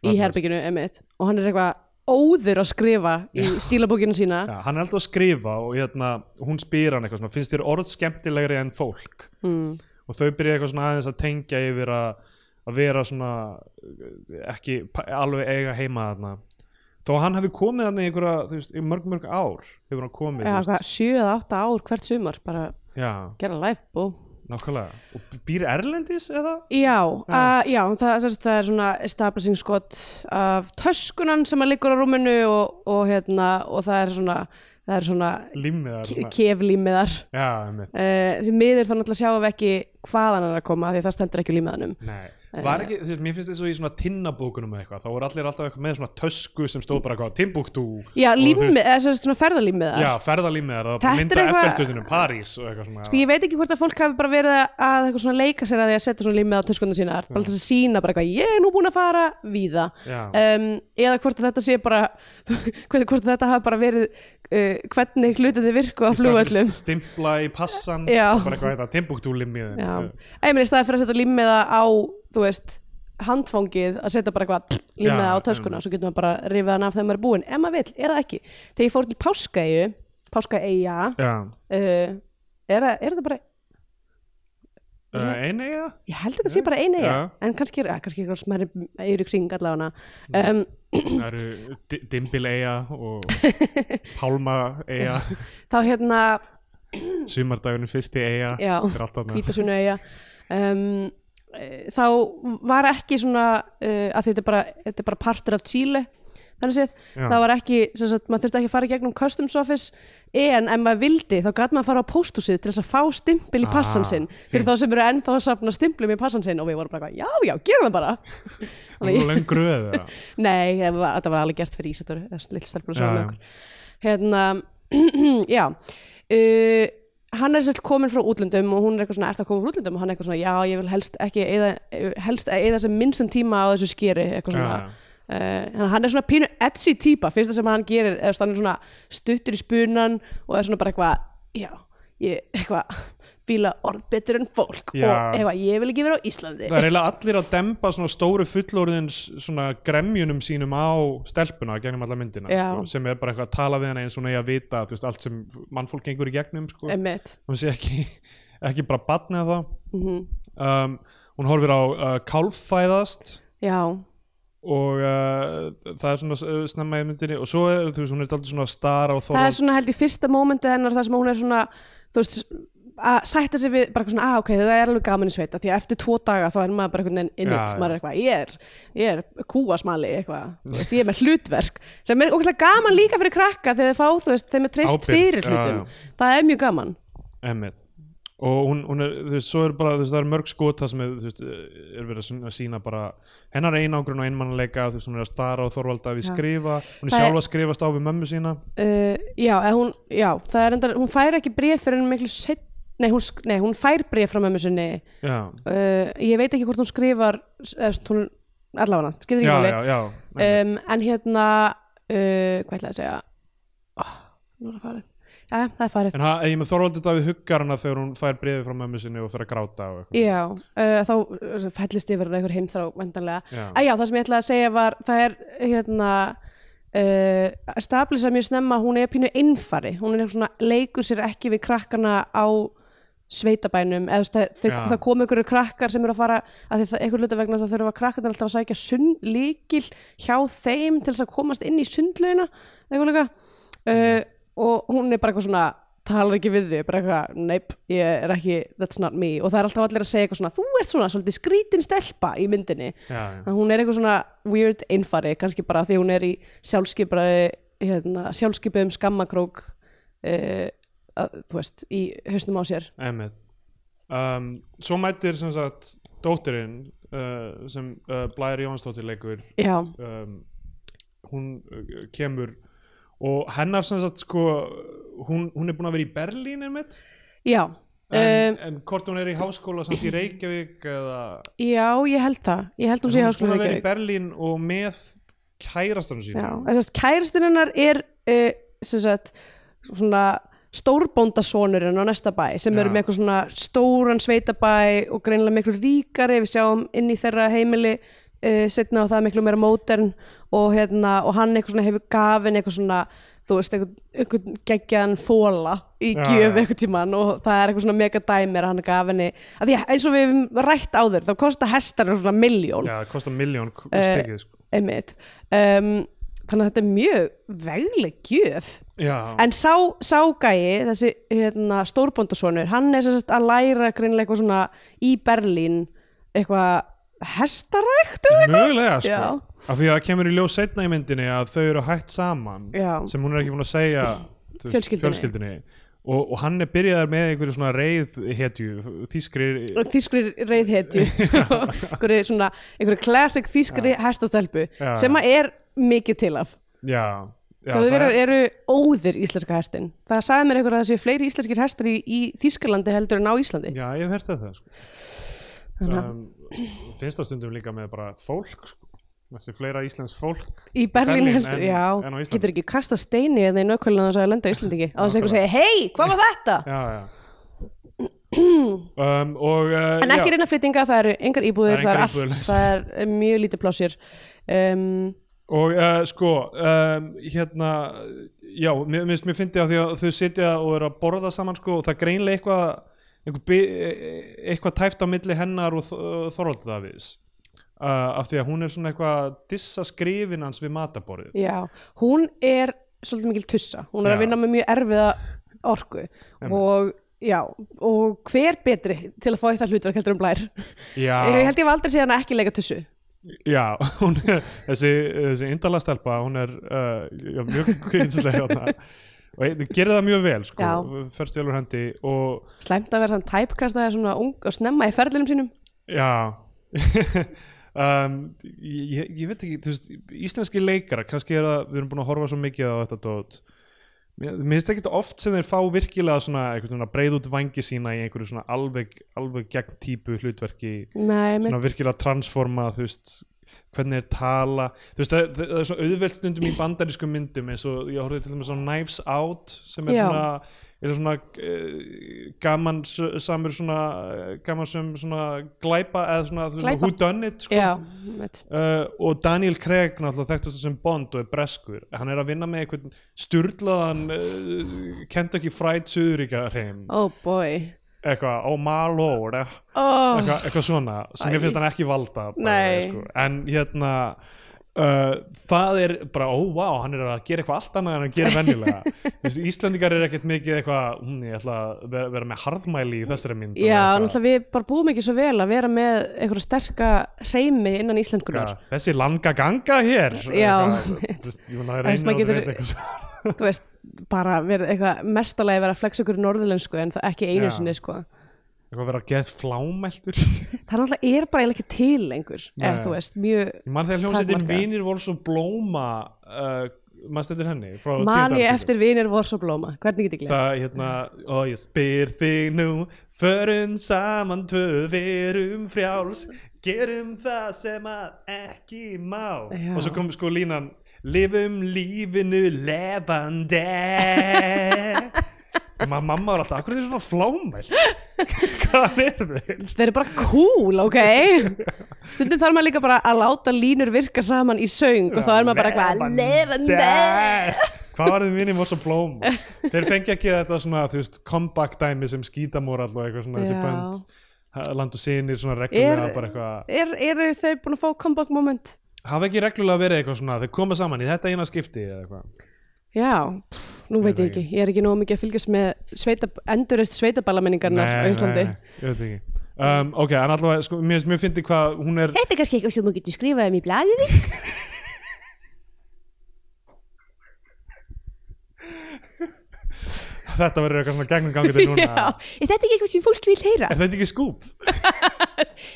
í herbygginu, emitt og hann er eitthvað óður að skrifa í stílabókinu sína. Já, hann er alltaf að skrifa og hérna, hún spyr hann eitthvað svona, finnst þér orð skemmtilegri en fólk? Mm. og þau byrja eitthvað svona aðeins að tengja yfir að, að vera svona ekki alveg eiga heima þarna. Þó að hann hefði komið þarna í einhverja, þú veist, í mörg mörg ár hefur hann komið, já, þú veist. hvað, sjö eða átta ár hvert sumar bara já, gera live bó nákvæmlega. Og býr Erlendis eða? Já, uh, já það, það, það er svona establishing skot af töskunan sem að liggur á rúminu og, og, hérna, og það er svona, það er svona Límiðar svona. keflímiðar einmitt. Uh, sem miður þá náttúrulega sjáum við ekki hvaðan hann er að koma því það stendur ekki á límiðanum Nei, var ekki, þú veist, mér finnst þetta svo í svona tinnabókunum eða eitthvað, þá voru allir alltaf eitthvað með svona tösku sem stóð bara eitthvað Timbuktu Já, límið, eða svona ferðalímiðar Já, ferðalímiðar, það mynda FN-tutinum, París og eitthvað svona. Sko ég veit ekki hvort að fólk hafi bara verið að eitthvað svona leika sér að því að setja svona límið á töskundar sínar. Bara þess að sína bara eitthvað, ég er nú búin að fara víða. Já. um, eða hvort að þetta sé bara [LAUGHS] hvort, þetta hafi bara verið uh, hvernig hlutinni virku á flugvöllum. stimpla í passan Já. bara eitthvað þetta, Timbuktu limmiðin Já, ég meni í staði fyrir að setja límiða á þú veist, handfangið að setja bara eitthvað límiða Já, á töskuna svo getur maður bara rifið hann af þegar maður er búinn ef maður vill, eða ekki. Þegar ég fór til Páskaeyju Páskaeyja Já. uh, er, það- er þetta bara Uh, Einu eiga? Ég held að þetta sé bara Já. en kannski er kannski eitthvað smæri yfir kring allavega um, Það eru Di- Dimbil eiga og [LAUGHS] Pálma eiga þá hérna Sumardagurinn fyrsti eiga Já, Þetta er allt þarna. hvítasunu eiga um, þá var ekki svona uh, að þetta er bara, þetta er bara partur af Chile þannig séð, það var ekki sagt, maður þurfti ekki að fara í gegnum customs office en ef maður vildi þá gæti maður að fara á pósthúsið til þess að fá stimpil í Ah, passan sinn fyrir fínt. þá sem eru ennþá að safna stimplum í passan sinn og við vorum bara, já, já, gerum það bara Það var löng gröð eða? [LAUGHS] Nei, það var, var alveg gert fyrir Já, með já. okkur Hérna, [CLEARS THROAT] já uh, Hann er sérst komin frá útlöndum og hún er eitthvað svona, ert að koma frá útlöndum og hann er eitthvað svona, já, ég vil helst ekki eða, helst eða sem minnstum tíma á þessu skeri eitthvað svona já. Uh, hann er svona pínu etsy típa fyrsta sem hann gerir, eða hann er svona stuttur í spunan og er svona bara eitthvað já, ég, eitthvað fíla orð betur en fólk Já. og eitthvað, ég vil ekki vera á Íslandi. Það er eiginlega allir að dempa svona stóru fullorðins svona gremjunum sínum á stelpuna gegnum alla myndina sko, sem er bara eitthvað að tala við hana eins og eigi að vita veist, allt sem mannfólk gengur í gegnum sko. Hún sé ekki, ekki bara batna það. Mm um, hún horfir á uh, kálffæðast Já, og uh, það er svona uh, snemma í myndinni og svo er, þú veist, hún er alltaf svona star á það er svona held í fyrsta mómenti hennar þar sem hún er svona þú veist, að sætta sig við bara svona, að ok, það er alveg gaman í sveita því að eftir tvo daga þá er maður bara einhvern veginn Já, innit, já. maður er eitthvað, ég er ég er kúasmali eitthvað, þú veist, ég er með hlutverk sem er okkur gaman líka fyrir krakka þegar þeir fá, þú veist, þeim er treyst fyrir já, hlutum. það er mjög gaman. Emmett og hún, hún er, þú veist, svo er bara þú veist, það er mörg skot það sem er, þú veist, er verið að sína bara hennar einangrun og einmannleika þú veist, hún er að stara á Þorvalda við Já. skrifa hún er Það er- sjálf að skrifast á við mömmu sína. Uh, já, hún, já, það er endar hún fær ekki bréf fyrir henni miklu set nei, hún, nei, hún fær bréf frá mömmu sinni. Uh, ég veit ekki hvort hún skrifar þú veist, hún, allavega, skiptir ekki Emmett. um, en hérna uh, hvað ætlaði að segja? Oh, nú er það farið. Ja, það er farið. En ha, ég með Þorvaldur Davíð huggar hana þegar hún fær bréfið frá mömmu sinni og fyrir að gráta já, uh, þá fællist yfir einhver heimþrá vendanlega að já, það sem ég ætlaði að segja var það er hérna uh, stablisa mjög snemma að hún er pínu innfari, hún er svona leikur sér ekki við krakkana á sveitabænum eða þú veist, það, það kom einhverju krakkar sem eru að fara að það einhver hluta vegna það þurfa krakkarnir alltaf að sækja sund, líkil hjá þeim til þess að komast inn í sundlauna eitthvað líka. Uh, og hún er bara eitthvað svona talar ekki við þau, bara eitthvað, neip ég er ekki, that's not me. Og það er alltaf allir að segja eitthvað svona, þú ert svona svolítið skrítin stelpa í myndinni, já. að hún er eitthvað svona weird einfari, kannski bara því hún er í sjálfskipaði hérna, sjálfskipaðum skammakrók uh, að, þú veist, í haustum á sér. Emmett um, svo mætir sem sagt dóttirinn uh, sem uh, Blæri Jónsdóttir leikur. Já, um, hún uh, kemur og hennar sem sagt sko hún, hún er búin að vera í Berlín einmitt. Já, en, um, en hvort hún er í háskóla samt í Reykjavík eða? Já, ég held það. Ég held hún sé í hún er háskóla að vera í Reykjavík. Berlín og með kærastanum sínu Já, þess að kæristinn hennar er uh, sem sagt svona stórbóndasonurinn á næsta bæ sem Já. eru með eitthvað svona stóran sveitabæ og greinilega miklu ríkari við sjáum inn í þeirra heimili uh, setna og það er miklu meira mótern og, hérna, og hann eitthvað svona hefur gafin eitthvað svona þú veist, eitthvað, eitthvað geggjaðan fóla í gjöf eitthvað tíman og það er eitthvað svona mega dæmir að hann gaf henni, að því eins og við hefum rætt áður, þá kosta hestar svona miljón Já, það kostar miljón Eh, stekið sko. einmitt um, þannig að þetta er mjög vegleg gjöf Já, en sá, sá gæi, þessi hérna, stórbóndasonur, hann er sagt að læra greinlega eitthvað svona í Berlín eitthvað hestarækt mögulega sko Já. af því að það kemur í ljós setna í myndinni að þau eru hætt saman Já. sem hún er ekki búin að segja þú veist, Fjölskyldunni. fjölskyldunni. Og, og hann er byrjaðar með einhverju svona reið hetju, þýskri þýskri reyðhetju. [LAUGHS] Einhverju svona, einhverju classic þýskri hestastelpu Já. sem að er mikið til af. Já, já það er- eru óðir íslenska hestin. Það sagði mér einhver að það séu fleiri íslenskir hestar í, í Þýskalandi heldur en á Íslandi. Já, ég hef hert þetta sko. Þannig að- um, finnst það stundum líka með bara fólk sko. Þessi fleira íslensk fólk. Í Berlín, Berlín en- já, en getur ekki kasta steini eða í nökkvælinu þess að lenda á Íslandi ekki? Að þess að einhver segja, hei, hvað var þetta? já, já. [CLEARS THROAT] um, og uh, En ekki reyna flyttinga, það eru engar íbúðir, Það það er, allt, það er mjög lítið plásir um, og uh, sko um, hérna já, mér, mér, mér fyndi að því að þau sitja og eru að borða saman sko og það greinlega eitthvað eitthvað, bi- eitthvað tæft á milli hennar og uh, af því að hún er svona eitthvað að dissa skrifin hans við mataborðið. Já, hún er svolítið mikil tussa, hún er Já. að vinna með mjög erfiða orku. Og já, og hver betri til að fá eitt hlutverk heldur um blær? Já, [LAUGHS] ég held ég var aldrei síðan ekki leika tussu. Já [LAUGHS] hún er, þessi, þessi indala stelpa hún er uh, já, mjög kynnslega og það gerir það mjög vel sko, fyrst vel úr hendi og slæmt að vera hann tæpkastaði svona ung og snemma í ferðlinum sínum. Já [LAUGHS] um, ég, ég veit ekki þú veist, íslenski leikara kannski er að við erum búin að horfa svo mikið á þetta dót. Mér finnst ekki oft sem þeir fá virkilega svona, svona breið út vangi sína í einhverju svona alveg, alveg gegn típu hlutverki. Nei, svona mitt, virkilega transforma þú veist hvernig þeir tala. Þú veist það, það er svo auðvelt stundum í bandarískum myndum eins og ég horfði til dæmis á Knives Out sem er Já. svona er svona uh, gaman samur svona uh, gaman sem svona glæpa eða svona, svona who done it sko. já, mitt uh, og Daniel Craig náttúrulega þekktast sem Bond og er breskur. Hann er að vinna með einhvern sturlaðan uh, Kentucky Fried Suðuríka hreim oh boy. Eitthvað, oh my lord eh, eitthvað, eitthvað svona sem Æ. ég finnst hann ekki valda bara, sko. en hérna uh, það er bara, ó wow hann er að gera eitthvað allt annað en venjulega [LAUGHS] Þú veist, Íslandingar er ekkert mikið eitthvað hm, ég ætla að vera, vera með harðmæli í þessari mynd já, eitthvað. náttúrulega við bara búum ekki svo vel að vera með einhverja sterka hreimi innan íslenskunar Eitthvað, þessi langa ganga hér Já. eitthvað, þú veist, að að eitthvað bara verið eitthvað mestalagi vera að flexa ykkur í norðurlensku en það ekki einu Já. sinni sko eitthvað vera að geta flámæltur [LAUGHS] það er náttúrulega er bara ekki til lengur ef þú veist, mjög ég man þegar hljómsveitin vinir voru svo blóma uh, mannst eftir henni mani áratugnum. eftir vinir vor svo blóma. Hvernig get ég glemt Það hérna, og ég spyr þig nú Förum saman tvö, verum frjáls Gerum það sem að ekki má. Já. Og svo kom sko línan Lifum lífinu lefandi [LAUGHS] Ma, Mamma var alltaf, akkur er þið svona flámæl [LAUGHS] Hvað er þið? þeir eru bara cool, ok? Stundum þarf maður líka bara að láta línur virka saman í söng og þá er maður bara eitthvað lefandi Hvað var þið minni voru svo blóma Þeir fengi ekki þetta svona, þú veist, comeback dæmi sem skítamóral og eitthvað svona þessi Já. bönd. Ha- land og sinir svona reglulega Er- bara eitthvað. er, eru þeir búin að fá comeback moment? Hafa ekki reglulega verið eitthvað svona þeir koma saman í þetta eina skipti eða eitthvað já, pff, nú veit ég ekki. ég er ekki nógu mikið að fylgjast með sveita, endurist sveitaballamenningarnar á Íslandi. nei, ég veit ekki. Um, ok, en allavega, sko, mér, mér fyndi hvað hún er Þetta er kannski eitthvað sem þú getur skrifað um í blæðið þitt [LAUGHS] þetta verður eitthvað svona gegnum gangið núna [LAUGHS] er þetta ekki eitthvað sem fólk vil heyra? er þetta ekki skúp? [LAUGHS]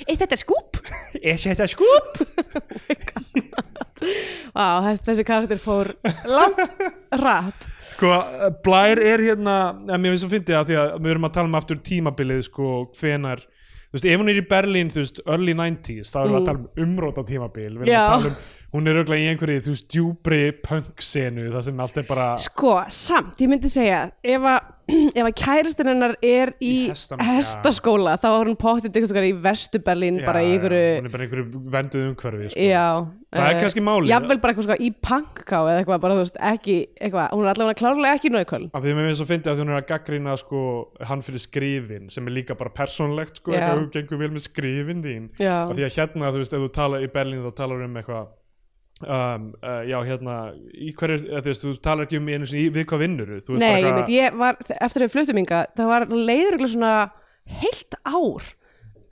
Er þetta skúp? [LAUGHS] er þetta skúp? Vá, þetta- þessi karakter fór langt rætt Sko, Blær er hérna að mér finnst að fyndi það því að við erum að tala um aftur tímabilið sko, hvenar þú veist, ef hún er í Berlín, þú veist, early 90s þá erum við að tala um umróta tímabil við erum að tala um, hún er auðvitað í einhverju þú veist, djúbri punk-senu það sem allt er bara Sko, samt, ég myndi segja ef að, [CLEARS THROAT] ef að kæristinn hennar er í, Í já. hestaskóla þá er hún pottið eitthvað í Vestuberlín bara í Já, einhverju hún er bara í einhverju venduð umhverfi sko. Já, Það er eh, kannski málið. Jafnvel bara eitthvað sko í punkká eða eitthvað bara, þú veist, ekki eitthvað, hún er allavega klárlega ekki náuköl af því að mér finnst að fyndi að hún er að gaggrina sko, hann fyrir skrifin sem er líka bara persónlegt sko, Já. eitthvað, um eitthvað uh, já, hérna, í hverju þú veist, þú talar ekki um einu sinni við hvað vinnur Nei, ég veit, ég var, eftir að fluttum inga það var leiður svona heilt ár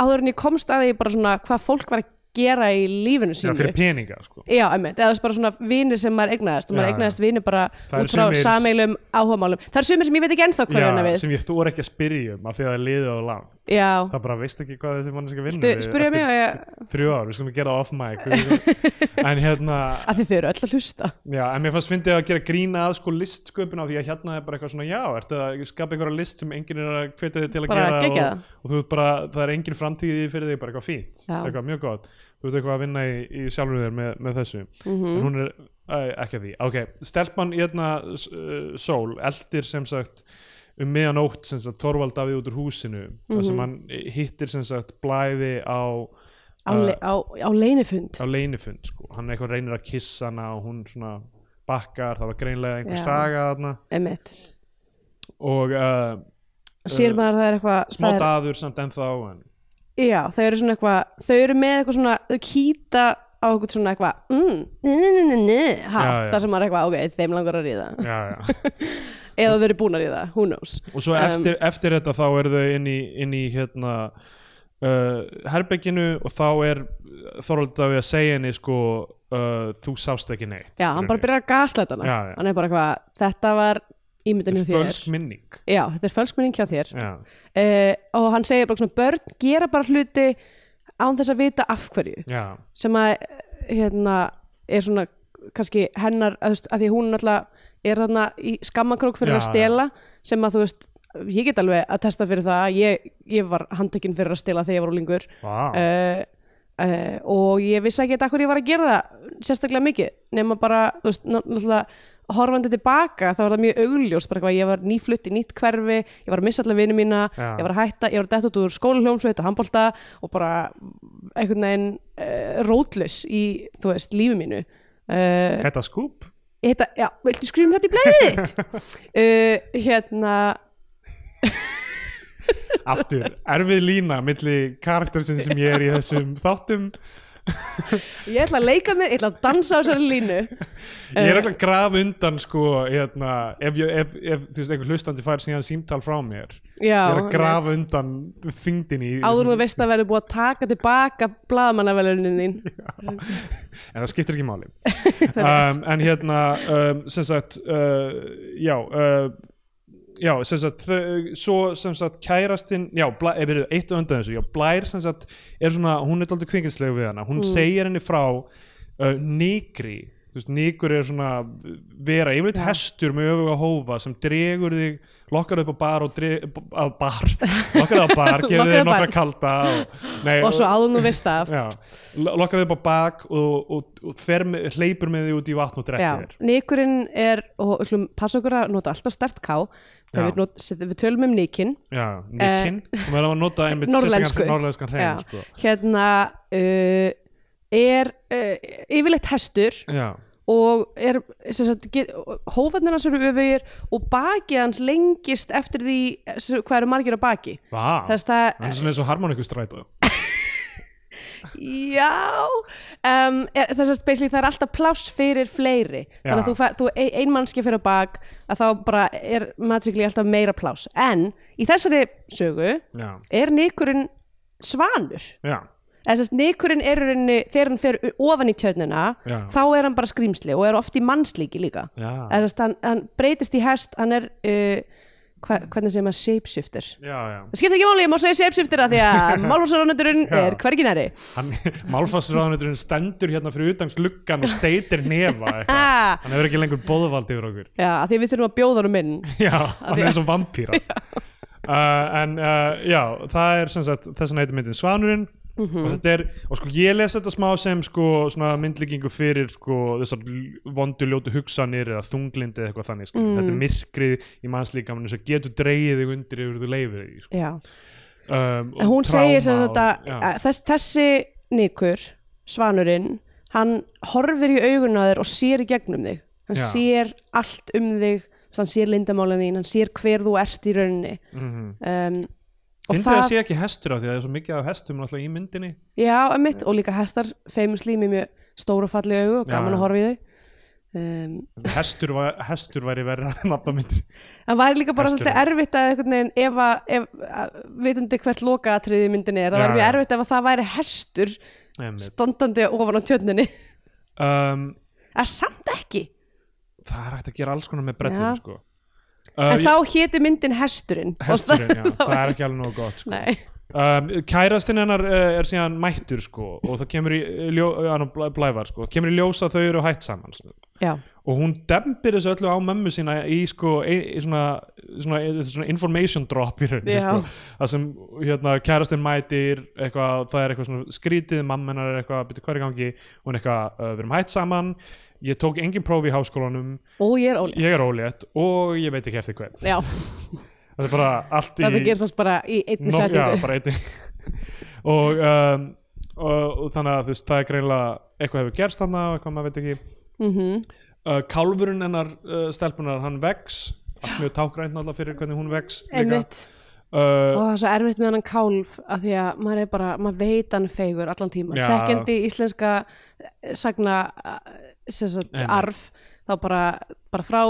áður en ég komst að því bara svona hvað fólk var að gera í lífinu já, sínu. fyrir peninga sko. Já, einmitt, eða þú veist bara svona vinir sem maður eignaðist og Já, maður já. eignaðist vinir bara Það eru út frá sumir- sameilum áhugamálum. Það er sumir sem ég veit ekki ennþá hvað já, hérna við. sem ég þór ekki að spyrja um af því að það er liðið á lang Já, það bara veist ekki hvað þessi manneska vinnur Viltu spyrja mig og ég, þrjú ár, við skulum gera það off mic Við- [LAUGHS] en hérna að þið þau eru öll að hlusta. Já, en mér fannst fyndið að gera grína að sko listsköpun á því að hérna er bara eitthvað svona já, ertu að skapa einhverja list sem enginn er að hvetja þig til að Bara gera geggjað. og, og þú veit bara, það er engin framtíð í því fyrir þig, bara eitthvað fínt, Já. eitthvað mjög gott þú veit eitthvað að vinna í, í sjálfur þér með, með þessu Mhm. en hún er uh, ekki að því, ok, stelpan í hérna uh, sól, eldir sem sagt um miðanótt sem sagt Þorvald Davíð út úr húsinu þar Mhm. sem hann hittir sem sagt blæði á á, uh, á, á leinifund á leinifund sko. hann eitthvað reynir að kissa hana og hún svona bakkar, það var greinlega einhver Já. saga þarna Einmitt og uh, Sér maður að það er eitthvað smá er, daður samt ennþá en, Já, þau eru svona eitthvað Þau eru með eitthvað svona, þau kýta á eitthvað svona eitthvað mm, Já, já. þar sem maður er eitthvað, ok, þeim langar að ríða já, já. [LAUGHS] eða þau eru búin að ríða, who knows og svo Um, eftir, eftir þetta þá eru þau inn í, inn í hérna uh, herbygginu og þá er Þorvald Davíð að segja henni sko uh, þú sást ekki neitt Já, hann bara byrjar að gaslæta hana Já, já. Hann er bara eitthvað, þetta var ímyndin hjá þér. fölsk minning. Já, þetta er fölskminning hjá þér. Uh, og hann segir bara svona börn gera bara hluti án þess að vita af hverju. Já, sem að hérna er svona kannski hennar að, veist, að því hún náttúrulega er þarna í skammakrók fyrir Já, að stela sem að þú veist ég get alveg að testa fyrir það. Ég, ég var handtekinn fyrir að stela þegar ég var úlingur vá. Uh, uh, og ég vissi ekki að hverju ég var að gera það sérstaklega mikið nema bara, þú veist, ná- náttúrulega horfandi tilbaka þá var það mjög augljós bara eitthvað, ég var nýflutt í nýtt hverfi ég var að missa allar vini mína, Já. ég var að hætta ég var að detta út úr skólahljómsveit og handbolta og bara einhvern veginn uh, rótlaus í, þú veist, lífi mínu uh, Þetta skúp? Þetta, já, viltu skrifum þetta í blæðið þitt? uh, [LAUGHS] hérna Aftur, erfið lína milli karaktersin sem ég er í þessum þáttum ég ætla að leika mér, ég ætla að dansa á þessari línu. Ég er ekki að grafa undan sko, hérna, ef, ef, ef þú veist, einhver hlustandi fær síðan símtal frá mér. Já, Ég er að einmitt. grafa undan þyngdin í áður nú veist að verður búið að taka tilbaka blaðmannavelunin þín. [LAUGHS] En það skiptir ekki máli. [LAUGHS] Um, en hérna um, sem sagt uh, já uh, já, sem sagt þau- svo sem sagt kærastinn já, bla, ef við eitt og undan þessu já, Blær sem sagt er svona, hún er daldið kvinginslega við hana, hún segir henni frá uh, nýgri þú veist, nýgur er svona vera, yfirleitt hestur með öfuga hófa sem dregur þig, lokkar upp á bar og dreg, að bar, [LAUGHS] lokkar [LAUGHS] upp á bar gefur þig nokkra kalda og, nei, og svo áður nú veist af. [LAUGHS] Lokkar þau upp á bak og, og, og fer með, hleypur með því út í vatn og Já, drekkir þér. Nýkurinn er og við ætlum passa okkur að nota alltaf stert ká við, not, við tölum um nýkin Já, nikkin og maður á að nota einmitt Eh, norðlenskan hrein sko. hérna uh, er uh, yfirleitt hestur Já, og er hófarnir hans eru öfugir og bakið hans lengist eftir því sem- hvað eru margir á baki. Vá. Þess það Það er svona eins og harmonikustrætu [LAUGHS] Já. Um, er, þess að basically það er alltaf pláss fyrir fleiri. Þannig Já. að þú, fe- þú ein, ein mannski fyrir á bak að þá bara er magically alltaf meira pláss. En í þessari sögu Já, er nýkurinn svanur. Já, þess að nýkurinn er rauninni þegar hann fer ofan í tjörnina Já. þá er hann bara skrýmsli og er oft í mannslíki líka. Þess að hann, hann breytist í hest hann er uh, hva, hvernig segir maður shapeshifter? Já, já. Það skiptir ekki máli, ég má segja shapeshifter að því að [LAUGHS] málfarsaránundurinn Já. er hvergi næri hann, málfarsráðunauturinn stendur hérna fyrir utan gluggan og steitir nefa [LAUGHS] eitthvað. hann hefur ekki lengur bóðvald yfir okkur. Já, að því við þurfum að bjóða honum inn. Já, hann er eins og vampýra [LAUGHS] uh, en uh, já, það er sem sagt þess að heiti myndin Svanurinn Mhm. og þetta er, og sko ég les þetta smá sem sko svona myndlíkingu fyrir sko þessar l- vondu ljótu hugsanir eða þunglindi eða eitthvað þannig sko. Mm. þetta er myrkrið í mannslíkamann sem getur dreigið þig undir yfir þú leifir því sko. já. um, en hún segir að, og- þess, þessi nikur, svanurinn hann horfir í augun á þér og sér í gegnum þig hann Já. sér allt um þig hann sér lindamálin þín, hann sér hver þú ert í rauninni Mhm. um, og Fyndi það að sé ekki hestur á því að það er svo mikið af hestum náttúrulega í myndinni. Já, emitt, og líka hestar famously með mjög stóra falli augu og gaman Já. að horfa í þau. Um, hestur, var, hestur væri verið að nafna myndir en væri líka bara svolítið erfitt að einhvern veginn ef að, ef, að vitandi hvert lokaatriði myndinni er, það væri mjög erfitt ef að það væri hestur Einmitt. standandi ofan á tjörninni. Um, að samt ekki. það er hægt að gera alls konar með brellum Já. Sko. en uh, þá héti myndin hesturinn hesturinn, já, [LAUGHS] það- er ekki alveg nógu gott sko. Um, kærastinn hennar uh, er síðan mættur sko, og það kemur í ljó, hann blæ- blævar sko, kemur í ljós að þau eru hætt saman sko. og hún dembir þessu öllu á mömmu sína í sko í, svona, svona, svona information drop í rauninni sko. það sem hérna kærastinn mætir eitthvað, það er eitthvað skrítið mamma hennar er eitthvað, hvað er í gangi og hún er eitthvað, uh, við erum hætt saman ég tók engin próf í háskólanum. Og ég er ólétt. Ég er ólétt og ég veit ekki eftir hvern það er bara allt í þetta gerst allt bara í einni setningu. [LAUGHS] Og, um, og, og þannig að þú veist, það er greinlega eitthvað hefur gerst þarna og eitthvað maður veit ekki. Mm uh, kálfurinn hennar uh, stelpunar, hann vex. Allt mjög tákrænt náttúrulega fyrir hvernig hún vex. Einmitt. Og uh, það er svo erfitt með hann kálf að því að maður er bara, maður veit hann feigur allan tíma, þekkjandi íslenska eh, sagna sagt, arf þá bara, bara frá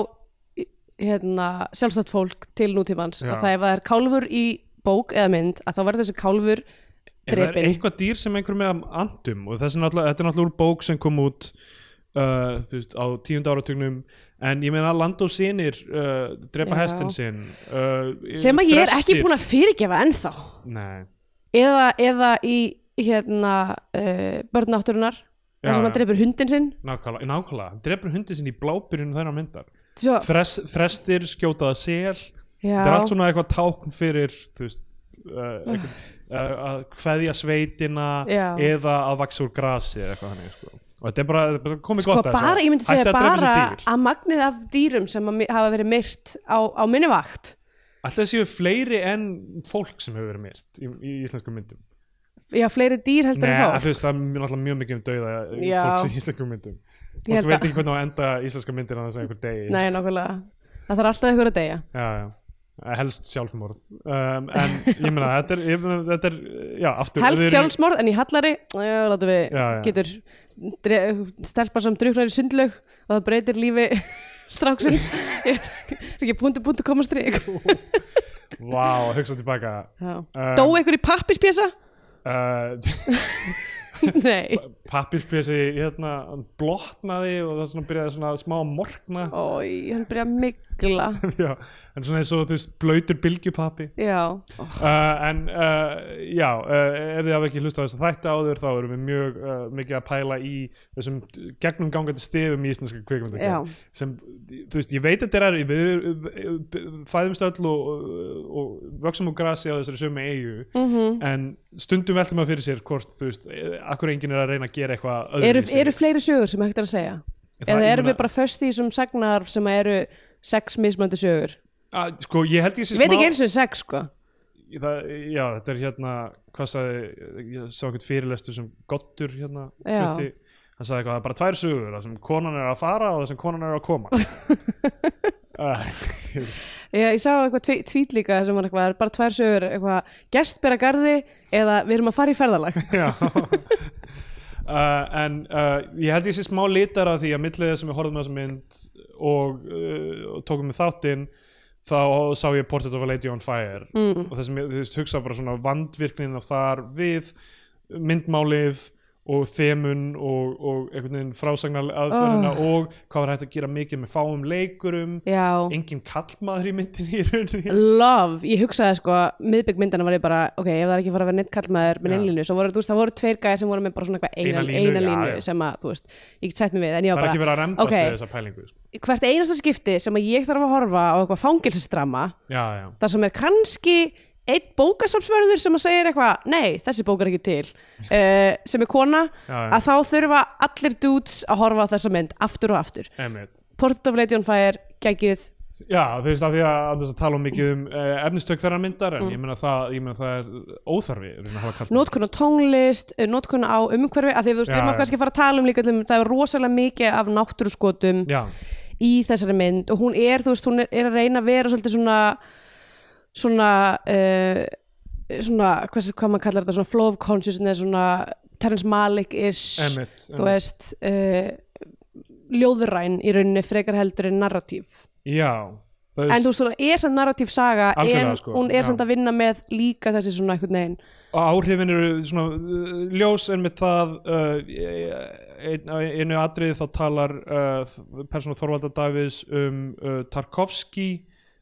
hérna, sjálfstætt fólk til nútímans Já. að það ef það er kálfur í bók eða mynd að þá verður þessi kálfur er það drepinn. eitthvað dýr sem einhver með andum og þessi náttúrulega, þetta er náttúrulega úr bók sem kom út uh, þú veist, á tíunda áratugnum en ég meina land og sinir uh, drepa Já. hestin sinn uh, sem að ég er ekki búin að fyrirgefa ennþá. Nei, eða, eða í hérna uh, börnátturinnar Sem já. hann drepur hundin sinn nákvæmlega, nákvæmlega hann drepur hundin sinn í blábyrjun þennan myndar Svo, Þres, þrestir skjótaða sel þetta er allt svona eitthvað tákn fyrir þú veist uh, eitthvað, uh, að kveðja sveitina Já. eða að vaksa úr grasi eða eitthvað hannig sko. og þetta er bara, þetta er bara komið sko gott að bara, þessu. ég myndi segja Ætti að drepa bara þessi dýr. að magnið af dýrum sem að mi- hafa verið myrt á, á minni vakt það séu fleiri en fólk sem hefur verið mist í, í íslenskum myndum já, fleiri dýr heldur Nei, en að fólk. þú veist, það er náttúrulega mjög mikið um dauða fólks í íslenskum myndum. Fólk held veit ekki hvernig á enda íslenska myndir að það segja einhver degi nei, nákvæmlega, það þarf alltaf ykkur að deyja. Já, já. helst sjálfsmorð. Um, en ég meina, þetta er, ég meina, þetta er já, aftur helst erum- sjálfsmorð en í hallari látum við, Já, já. getur dre, stelpa sem druknar í sundlaug og það breytir lífi [LAUGHS] [LAUGHS] er ekki punktu punktu koma strik? Vá, hugsa tilbaka. Um, dó einhver í pappispjesa? Uh, [LAUGHS] [LAUGHS] nei Pappirspjösi hérna, blotnaði og það svona byrjaði svona smá að morgna. Ói, hann byrja að migla [LAUGHS] já, en svona eins og þú veist blöytur bylgjupappi. Já, uh, en uh, já uh, ef þið hafa ekki hlustað þess að þætti áður þá erum við mjög uh, mikið að pæla í þessum gegnum gangandi stefum í íslenska Já. kvikmyndagerð sem, þú veist, ég veit að þetta er við, fæðumst öll og, og, og vöxum úr grasi á þessari sömu eigu mm en stundum veltum maður fyrir sér hvort, þú veist, akkur enginn er að reyna að gera eitthvað eru, öðruvísi. Eru fleiri sögur sem hægt er að segja? Það- eða erum við bara föst í þessum sagnar sem eru sex mismöndi sögur? Að, sko, ég held ég sé ég veit smá ekki eins og sex sko. Það, já, þetta er hérna hvað sagði, ég sá eitthvað fyrirlestur sem Gottur hérna Já. flutti, hann sagði eitthvað, það er bara tvær sögur það sem konan er að fara og það sem konan er að koma. [LAUGHS] Uh, ég, ég sá eitthvað tví- tvít líka sem var eitthvað, bara tvær sögur eitthvað, gestbera garði eða við erum að fara í ferðalag. Já [LAUGHS] Uh, en uh, ég held ég sé smá litar af því að millið þess að við horfum á þessa mynd og, uh, og tókum við þáttinn þá sá ég Portrait of a Lady on Fire mm. og þessum ég þú veist, hugsa bara svona vandvirknin þar við myndmálið og þemun og, og einhvern veginn frásagnar aðferðina og hvað var hægt að gera mikið með fáum leikurum. Já, engin kallmaður í myndinni í rauninni. Love. Ég hugsaði sko, miðbygg myndana var ég bara ok, ef það er ekki fara að vera neitt kallmaður með einlínu, svo voru, þú veist, það voru tveir gæðir sem voru með bara svona eitthvað eina, Eina línu, eina línu já. sem að, þú veist, ég get sætt mig við en ég það var bara, verið að rembast Ok. við þessa pælingu sko. hvert einasta skipti sem að ég þarf að horfa á eitthvað já, þar sem er kannski einn bókasafsverður sem að segja eitthvað nei, þessi bók er ekki til uh, sem er kona, Já, já. að þá þurfa allir dudes að horfa á þessa mynd aftur og aftur emitt Port of Lady on Fire, geggjuð Já, þú veist, af því að að þess að tala um mikið um uh, efnistök þeirra myndar, Mm. en ég meina það, það er óþarfi að notkun á tónlist, eh, notkun á umhverfi að því að þú veist, við já. kannski að fara að tala um líka um, það er rosalega mikið af náttúruskotum Já, í þessari mynd og hún er, þú veist, hún er, er að reyna að vera svolítið svona svona uh, svona, hvað, hvað maður kallar þetta, svona flow of consciousness svona Terrence Malick-ish þú veist uh, ljóðræn í rauninni frekar heldur en narratív. Já, en þú veist, hún er samt narratív saga en sko, hún er já. samt að vinna með líka þessi svona einhvern veginn. Og áhrifin eru svona uh, ljós en með það uh, einu atriði þá talar uh, persónu Þorvalda Davids um Tarkovski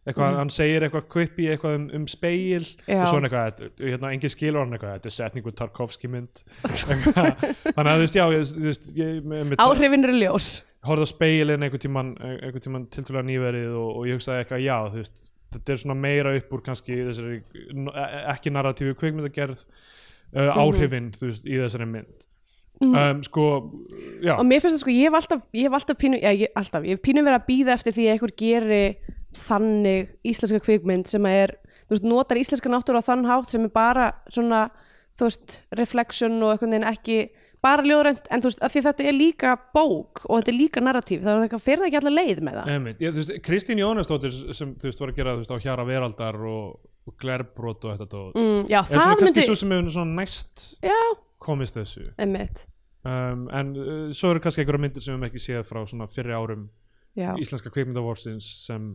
eitthvað, hann segir eitthvað kvipi eitthvað um, um speil. Já. og svona eitthvað, hérna, engin skilur hann eitthvað þetta er setningu Tarkovski mynd. Þannig að þú veist, já ég, þú veist, ég, áhrifin eru ljós. Horfði á speilin einhvern tíman, einhvern tíman tiltölulega nýverið og, og ég hugsaði eitthvað, já, þú veist þetta er svona meira upp úr kannski þessari, e- ekki narratífu kvikmyndagerð uh, áhrifin, þú veist, í þessari mynd. Um, sko, og mér finnst það sko, ég hef alltaf, alltaf pínu, já, ég, alltaf, ég hef pínu verið að býða eftir því að einhver geri þannig íslenska kvikmynd sem er, þú veist, notar íslenska náttúru á þann hátt sem er bara svona, þú veist, reflection og einhvern veginn ekki bara ljóðrænt, en þú veist, að því þetta er líka bók og þetta er líka narratív, það er eitthvað fyrir það ekki allar leið með það. Ég, þú veist, Kristín Jónasdóttir sem þú veist var að gera þú veist, á Hjara Veraldar og, og Glerbrot og þetta dót. Mm, já, er svona það kannski myndi, svo sem hefur svona næst já, komist þessu emmitt, um, en uh, svo eru kannski einhverja myndir sem við höfum ekki séð frá svona fyrri árum já. íslenska kvikmyndavorsins sem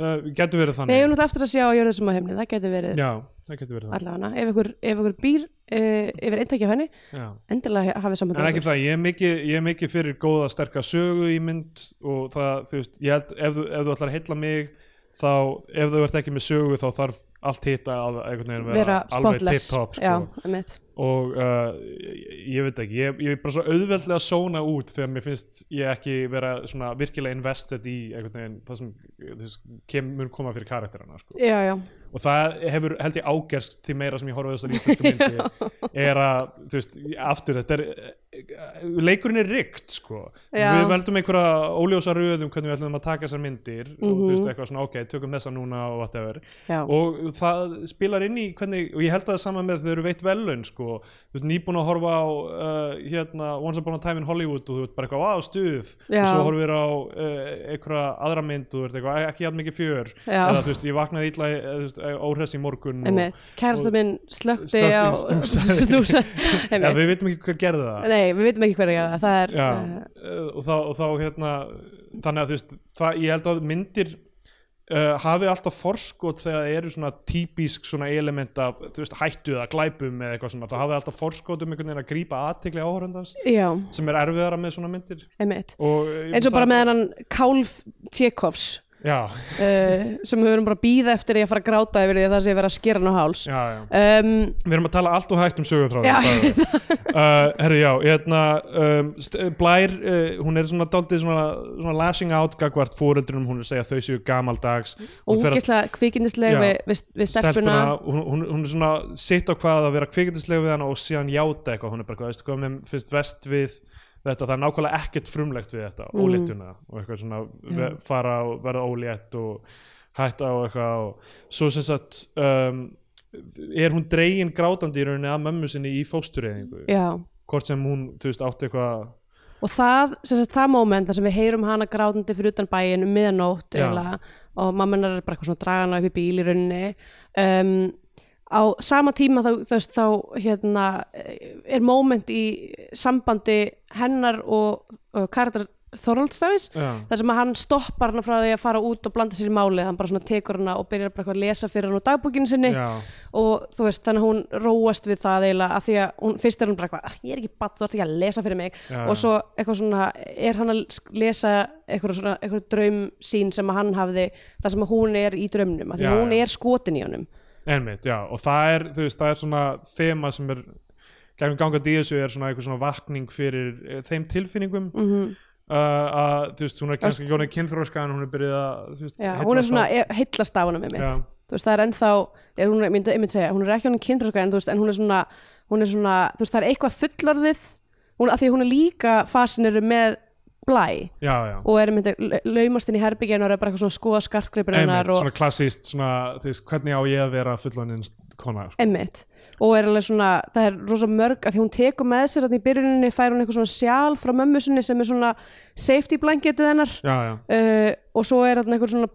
uh, getur verið Við þannig eigum náttúrulega eftir að sjá á jörðu sem á heimni, það getur verið Já, það getur verið allavega, ef ykkur, ef ykkur býr uh, yfir eintæki af henni, Já. endilega hafið samband En við ekki það, ég er mikið, ég er mikið fyrir góða sterka sögu í mynd og það, þú veist, ég held ef þú, ef þú ætlar að heilla mig þá, ef þú ert ekki með sögu þá þarf allt hitta að einhvern veginn vera, vera alveg spotless tip-top já, sko. einmitt. Og uh, ég, veit ekki, ég, ég er bara svo auðveldlega að sóna út þegar mér finnst ég ekki vera svona virkilega invested í einhvern veginn það sem þú veist, kem, mun koma fyrir karakterana sko. já, já, og það hefur held ég ágerst því meira sem ég horfa þessar íslensku [LAUGHS] myndi er að, þú veist, aftur þetta er leikurinn er rikt sko, Já. við veldum einhverja óljósa röðum hvernig við ætlum að taka þessar myndir og þú Mhm. veist eitthvað svona, ok, tökum þessa núna og whatever já. og það spilar inn í hvernig, og ég held að það saman með þau eru veitt velun sko, þú veist nýbúin að horfa á uh, hérna Once Upon a Time in Hollywood og þú veist bara eitthvað, á stuð Já. og svo horfir á uh, einhverja aðra mynd og þú veist eitthvað, óhress í morgun kærasta minn slökti á snúsa [LAUGHS] ja, við veitum ekki hver gerði það. Nei, við veitum ekki hverja það, það er uh, og, þá, og þá hérna þannig að þú veist, það, ég held að myndir uh, hafi alltaf forskot þegar það eru svona típisk svona element af, veist, hættu eða glæpum eða eitthvað svona, það hafi alltaf forskot um einhvern veginn að grípa aðtikli áhörndans já, sem er erfiðara með svona myndir. Einmitt. Og, eins og bara með hennan Kálf Tjekovs uh, sem við erum bara að býða eftir því að fara að gráta yfir því að það sé verið að skera hann á háls. Já, já. Um, Við erum að tala allt og hægt um sögutráð Já. uh, Herru, já, hérna um, Blær, uh, hún er svona daldið svona, svona lashing out gagvart fóreldrunum, hún er að segja þau séu gamaldags. Að- ógislega kvikindisleg við, við, við stelpuna. Hún, hún, hún er svona sitt á hvað að vera kvikindislega við hann og síðan játa eitthvað, hún er bara hvað, veistu hvað mér finnst vest við þetta, það er nákvæmlega ekkert frumlegt við þetta, Mm. óléttuna og eitthvað svona ve- fara og verða ólétt og hætta og eitthvað og svo sem sagt um, er hún dregin grátandi í rauninni að mömmu sinni í fóstureyðingu? Já. Hvort sem hún, þú veist, átti eitthvað og það, sem sagt, það moment þar sem við heyrum hana grátandi fyrir utan bæin um miðanótt og mammanar er bara eitthvað svona dragana upp í bíl í rauninni um, á sama tíma þá, þá, þá hérna, er moment í sambandi hennar og, og karakter Þorvaldsstafis já, þar sem að hann stoppar hana frá því að fara út og blanda sér í málið, hann bara svona tekur hana og byrjar bara að lesa fyrir hann úr dagbókinu sinni já, og þú veist, þannig að hún róast við það eiginlega að því að hún, fyrst er hún bara eitthvað "Ah, ég er ekki badd, þú ert ekki að lesa fyrir mig. Já, og svo eitthvað svona, er hann að lesa eitthvað svona, eitthvað draum sín sem að hann hafði, þar sem að hún er í draumnum, að því Já, hún er skotin í honum einmitt, já og það er, þú veist, það er svona þema sem er gegnum gangandi í þessu er svona eitthvað svona vakning fyrir eh, þeim tilfinningum mm. -hmm. að, þú veist, hún er kannski ekki góðin kynþróska en hún er byrjuð að, þú veist, Já, heillast hún er svona, af- e- heillast af honum með mitt Já. þú veist, það er ennþá er hún, ég myndi, ég myndi segja, hún er ekki honum kynþróska en þú veist, en hún er svona, hún er svona þú veist, það er eitthvað fullorðið hún, að því að hún er líka fascineru með blæ. Já, já. Og er myndi laumast inn í herbygginu og er bara eitthvað svona skoða skartgripin hennar Einmitt, og svona klassíst, svona, þú veist, hvernig á ég að vera fullaninn kona, sko. emmitt og er alveg svona, það er rosa mörg að því hún tekur með sér að í byrjuninni fær hún eitthvað svona sjál frá mömmu sinni sem er svona safety blanketið hennar. Já, uh, og svo er þarna eitthvað svona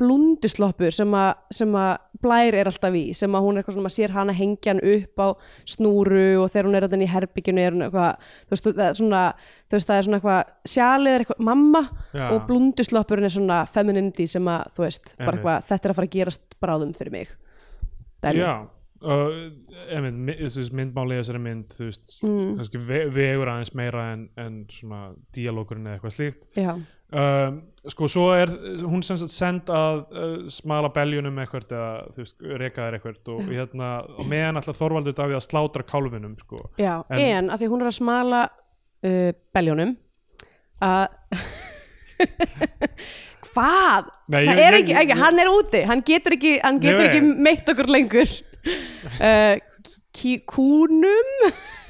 a, sem að blær er alltaf í sem að hún er eitthvað svona, maður sér hana hengja hann upp á snúru og þegar hún er þarna í herbygginu er hún eitthvað, þú veist, það er svona þú veist, það er svona eitthvað, sjalið er eitthvað mamma Já. og blundusloppurinn er svona femininity sem að, þú veist, bara eitthvað þetta er að fara að gerast bráðum fyrir mig Dæmi. já uh, mi- þú veist, myndmáli í þessari mynd, þú veist, Mm. kannski ve vegur aðeins meira en, en svona díalókurinn eða eitthvað slíkt Já, um, sko, svo er hún sem sagt send að uh, smala beljunum eitthvað eða, þú veist, reka þær eitthvað og hérna, og meðan alltaf Þorvaldur Davíð að slátra kálfinum, sko. Já, En- en, að því hún er að smala uh, beljónum að [LAUGHS] hvað? Nei, það ég- er ekki, ekki, hann er úti hann getur ekki, hann getur Ég ekki meitt okkur lengur. [LAUGHS] Uh, kúnum?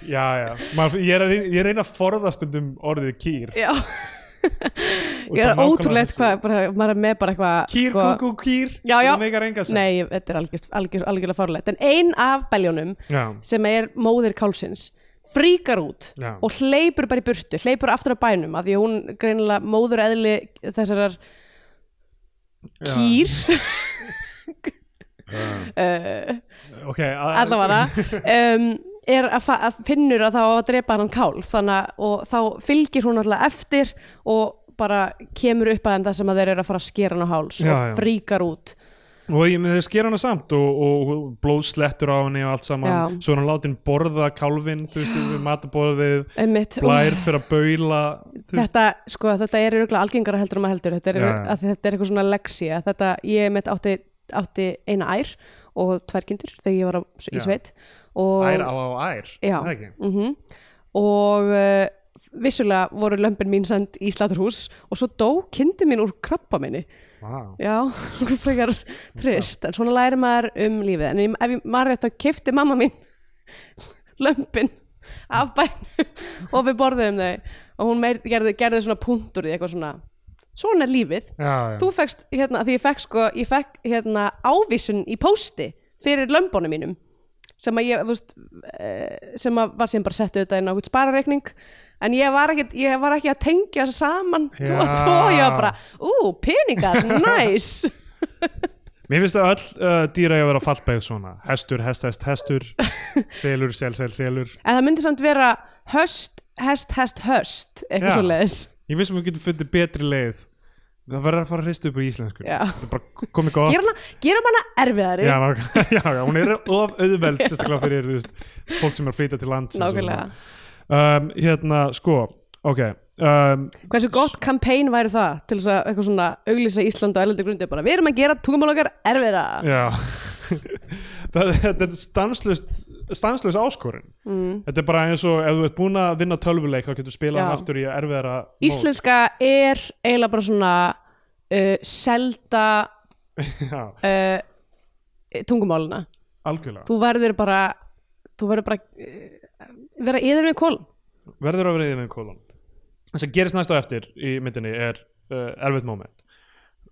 Já, já, Maður, ég, er ég reyna að forðast um orðið kýr. Já ég er ótrúlegt hvað, bara, maður er með bara eitthvað Kýr, sko, kúkú, kýr Já, já. Nei, þetta er algjör, algjör, algjörlega farlegt en ein af beljónum Já, sem er móðir kálsins fríkar út og hleypur bara í burtu hleypur aftur á bænum af því hún greinilega móður eðli þessarar kýr. [LAUGHS] Uh, Ok, allavega. [LAUGHS] Um, er að, að finnur að þá að drepa hann kálf þannig og þá fylgir hún alltaf eftir og bara kemur upp að enda sem að þeir eru að fara að skera hann á háls Já, og fríkar út. Og ég með þeir sker hana samt og, og blóð slettur á henni og allt saman. Já. Svo er hann látin borða kálfin Þú veist, við mataborðið Blær fyrir að baula þetta, sko, þetta er örgulega algengara heldur um að heldur. Þetta er, Já, að þetta er eitthvað svona leksía þetta, ég mitt átti, átti eina ær og tvær kindur þegar ég var á, í sveit. Og, Ær á á ær? Það ekki? mm og uh, vissulega voru lömpin mín send í sláturhús og svo dó kindi mín úr krabba minni. Vá. já, [LAUGHS] frekar trist. En svona læri maður um lífið. En ég- ef ég maður rétt að kifti mamma mín [LAUGHS] lömpin af bænum [LAUGHS] og við borðum þau. Og hún gerði, gerði svona punktur í eitthvað svona svona er lífið. Já, já. þú fekst hérna, því ég fekk sko ég fekk hérna ávísun í pósti fyrir lömbunum mínum sem að ég, þú veist eh, sem að var sem bara settu þetta inn á sparareikning. En ég var ekki, ég var ekki að tengja þessu saman. Tvo, Já. tvo, ég var bara, ú, peningar, [LAUGHS] nice Mér finnst það öll uh, dýra að vera fallbeigð svona. Hestur, hest, hest, hestur. Selur, sel, sel, selur. En það myndi samt vera höst, hest, hest, höst eitthvað svo leiðis Ég vissum við getum fundið betri leið Það verður að fara að hristu upp í íslensku. Já. Þetta er bara komið gott. Gerum hana, gerum hana erfiðari. Já, [LAUGHS] já, já, hún er of auðveld sérstaklega fyrir veist, fólk sem er að flytja til nákvæmlega. Um, Hérna, sko, ok um, hversu gott kampæn væri það til þess að eitthvað svona auglýsa Ísland og erlendur grundi bara, við erum að gera tungumál okkar erfiðara. Já. [LAUGHS] Þetta er stanslust stanslust áskorun. Mm. Þetta er bara eins og ef þú ert búin að vinna tölvuleik þá getur spilað hann aftur í erfiðara mót. Íslenska er eiginlega bara svona uh, selda [LAUGHS] uh, tungumáluna algjörlega. Þú verður bara þú verður bara uh, vera yfir með kól Verður að vera yfir með kolon Það sem gerist næst á eftir í myndinni er uh, erfitt moment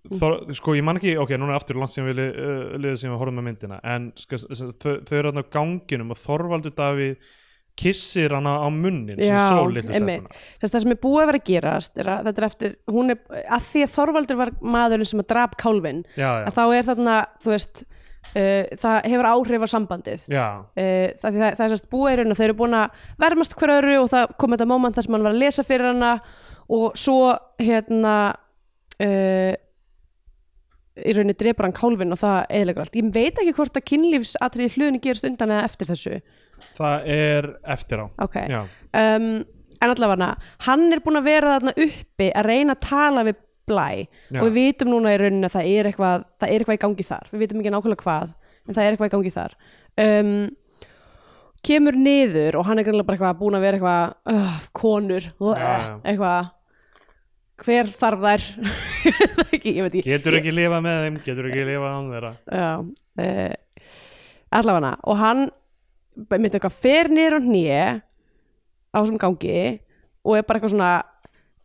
Þor, sko ég man ekki, ok, núna er aftur langt sem við uh, liðið sem við horfum með myndina en sko, þau, þau eru þarna á ganginum og Þorvaldur Davíð kissir hana á munnin sem sól litlu Þess, það sem er búið að vera að gerast er að þetta er eftir, hún er, að því að Þorvaldur var maðurinn sem að drap kálfin Já, já, að þá er þarna, þú veist uh, það hefur áhrif á sambandið. Uh, það, það, það er sérst búið og þau eru búin að vermast hver öðru og það kom þetta moment þar sem hann var að lesa fyrir hana og svo hérna uh, í rauninni drepur hann kálfin og það eðilegur allt. Ég veit ekki hvort að kynlífsatriði hlutinni gerist undan eða eftir þessu. Það er eftir á. Ok, Já, um, en allavega hann er búin að vera þarna uppi að reyna að tala við blæ Já. og við vitum núna í rauninni að það er eitthvað það er eitthvað í gangi þar, við vitum ekki nákvæmlega hvað en það er eitthvað í gangi þar. Um, kemur niður og hann er greinlega bara eitthvað búin að vera eitthvað uh, konur, uh, eitthvað hver þarf þær? [LAUGHS] Ég ekki, ég veit ekki. Getur ekki lifað með þeim, getur ekki lifað án þeirra. Já, uh, allavega og hann myndi eitthvað fer niður á hnýja á þessum gangi og er bara eitthvað svona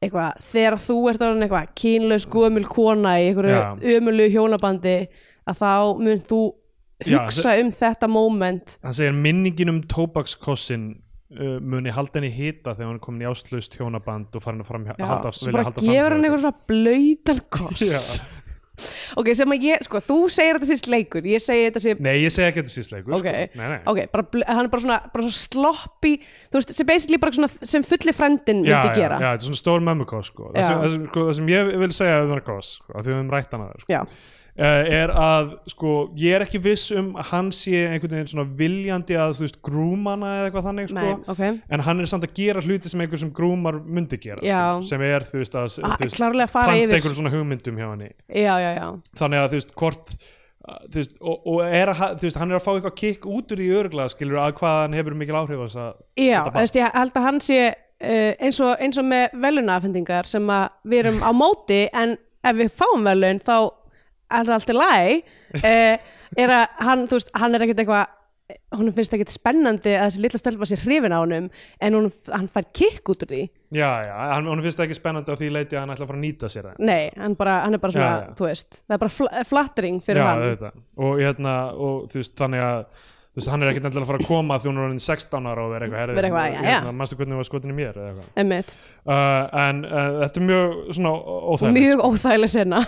eitthvað, þegar þú ert orðin eitthvað kynlaus gömul kona í Já. einhverju ömulu hjónabandi að þá mun þú Já, hugsa um þetta moment. Hann segir minningin um tóbakskossin uh, muni halda henni hita þegar hann er komin í áslaust hjónaband og farin að fram, Já, halda, vilja bara halda gefur hann fram hjá eitthvað svona blöytan koss Já. [LAUGHS] ok, sem að ég, sko, þú segir þetta sést leikur ég segi þetta sé Nei, ég segi ekki þetta sístleikur Ok, sko. nei, nei. ok, bara, hann er bara svona, bara svona sloppy, þú veist, sem basically bara svona sem fulli frendin Já, myndi já, gera já, þetta er svona stór mömmukoss sko. Já. sem, sem, sko, það sem ég vil segja um það koss, sko, af því við höfum rætt þar sko, Já, er að sko, ég er ekki viss um að hann sé einhvern veginn svona viljandi að þú veist grúmana eða eitthvað þannig sko. nei, ok. En hann er samt að gera hluti sem einhver sem grúmar myndi gera sko, sem er þú veist að Ah, planta einhverjum svona hugmyndum hjá já, þannig að þú veist hvort þú veist, og, og er að, veist, hann er að fá eitthvað kikk út úr því örglega skilur að hvað hann hefur mikil áhrif á þess að já, þú veist, ég held að hann sé uh, eins, og, eins og með velunafendingar sem að við erum á móti en ef við fáum velun þá er alltaf læg uh, er að hann, þú veist, hann er ekkert eitthvað hún finnst ekkert spennandi að þessi litla stelpa sér hrifin á honum en hún, hann fær kikk út úr því. Já, já, hann, hann finnst ekki spennandi á því leiti að hann ætla að fara að nýta sér það. Nei, hann, bara, hann er bara svona, Já, já. þú veist það er bara fl flattering fyrir já, hann. og hérna, og þú veist, þannig að þú veist, hann er ekkert endilega að fara að koma því hún er orðin 16 ára og vera eitthvað herri, Vera eitthvað, já, já. hérna, manstu hvernig var skotin í mér eða eitthvað Einmitt. uh, en uh, þetta er mjög svona óþægilegt mjög óþægileg sena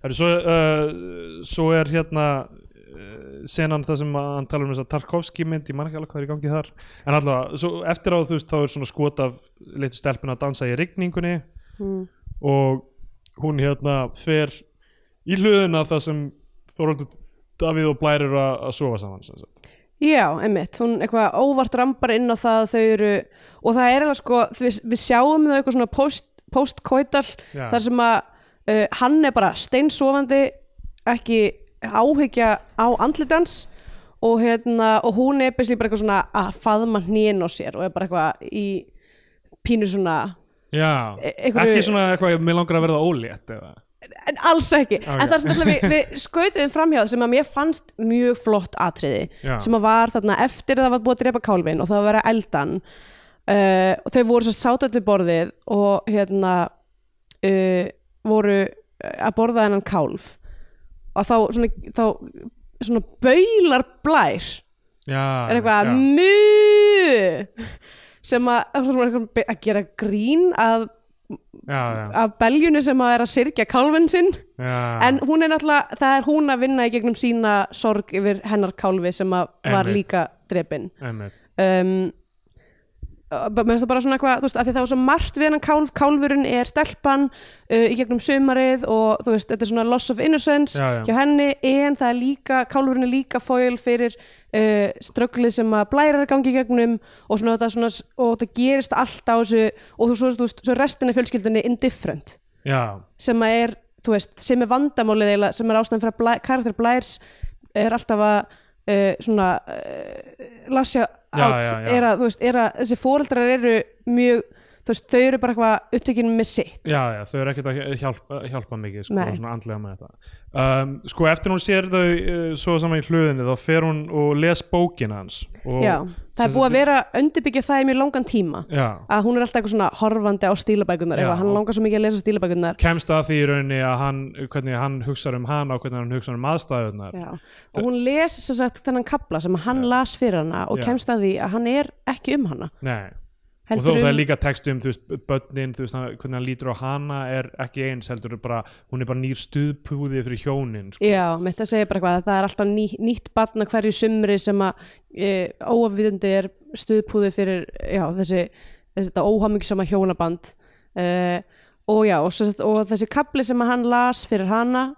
Herri, svo, uh, svo er hérna uh, senan það sem hann talar um þess að Tarkovski mynd, ég man ekki alveg hvað er í gangi þar en allavega, svo eftir á þú veist þá er svona skot af leitu stelpun að dansa í rigningunni mm. og hún hérna fer í hluðina það sem Þorvaldur Davíð og Blær eru að sofa saman sem sagt. Já, einmitt, hún eitthvað óvart rambar inn á það að þau eru og það er alveg sko, við, við sjáum þau eitthvað svona post, post-koital Já. þar sem að uh, hann er bara steinsofandi ekki áhyggja á andlitans og hérna og hún er besið bara eitthvað svona að faðma hnén á sér og er bara eitthvað í pínu svona Já, E- einhverju- ekki svona eitthvað mér langar að verða ólétt eða en alls ekki, Ok. en það er sem alltaf við, við skautum framhjáð sem að mér fannst mjög flott atriði, Já. sem að var þarna eftir að það var búið að drepa kálfin og það var að vera eldan. Uh, og þau voru svo sátötu borðið og hérna uh, voru að borða þennan kálf. Og þá svona, þá svona baular blær. Já, er eitthvað mjög sem að, að gera grín að, já, já, að beljunni sem að er að syrgja kálfin sinn en hún er náttúrulega, það er hún að vinna í gegnum sína sorg yfir hennar kálfi sem að var Einmitt. líka Einmitt. um, mér finnst það bara svona eitthvað þú veist, að því það var svo margt við hennan kálf kálfurinn er stelpan uh, í gegnum sumarið og þú veist, þetta er svona loss of innocence Já, já. hjá henni, en það er líka kálfurinn er líka foil fyrir uh, strögglið sem að blæra að gangi í gegnum og svona þetta svona og þetta gerist allt á þessu og þú svo, þú veist, svo restin af fjölskyldunni indifferent Já, sem að er, þú veist, sem er vandamálið eiginlega, sem er ástæðan fyrir að blæ, karakter Blærs er alltaf að uh, svona uh, lasja átt, er er að þessi fóreldrar eru mjög, þú veist, þau eru bara eitthvað upptekinn með sitt. Já, já, þau eru ekkert að hjálpa, hjálpa mikið sko, Nei. svona andlega með þetta. Um, Sko, eftir hún sér þau uh, svo saman í hluðinni, þá fer hún og les bókina hans og, Já, það er búið að vera undirbyggja það í mjög langan tíma Já, að hún er alltaf eitthvað svona horfandi á stílabækunar eitthvað, hann langar svo mikið að lesa stílabækunar kemst að því í rauninni að hann, hvernig hann hugsar um hana og hvernig hann hugsar um aðstæðunar og hún les sem sagt þennan kapla sem hann las fyrir hana og kemst að því að hann er ekki um hana. Nei, og þó það er um- líka textu um þú veist, börnin, þú veist, hvernig hann lítur á hana er ekki eins, heldur bara hún er bara nýr stuðpúði fyrir hjónin sko. Já, mitt að segja bara eitthvað að það er alltaf ný, nýtt barn að hverju sumri sem að e, óafviðandi er stuðpúði fyrir já, þessi, þessi óhamingisama hjónaband e, og já, og, svo, og þessi kapli sem hann las fyrir hana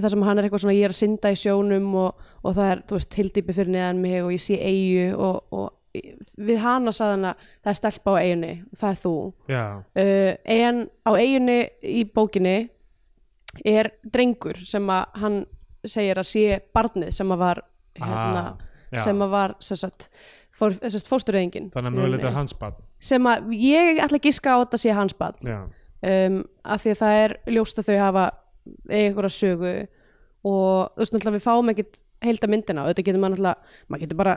það sem hann er eitthvað svona, ég er að synda í sjónum og, og það er, þú veist, tildýpi fyrir neðan mig og ég sé eigu og, og við hana sagði hann að það er stelpa á eigunni, það er þú. Uh, en á eiginni í bókinni er drengur sem að hann segir að sé barnið sem að var hérna, Ah, sem að var fór, fóstureyðingin þannig að mögulega þetta er hans barn. sem að ég ætla að giska á að þetta sé hans barn. Um, af því að það er ljóst að þau hafa einhverja sögu og þú veist náttúrulega við fáum ekkit heilda myndina og þetta getur maður náttúrulega maður getur bara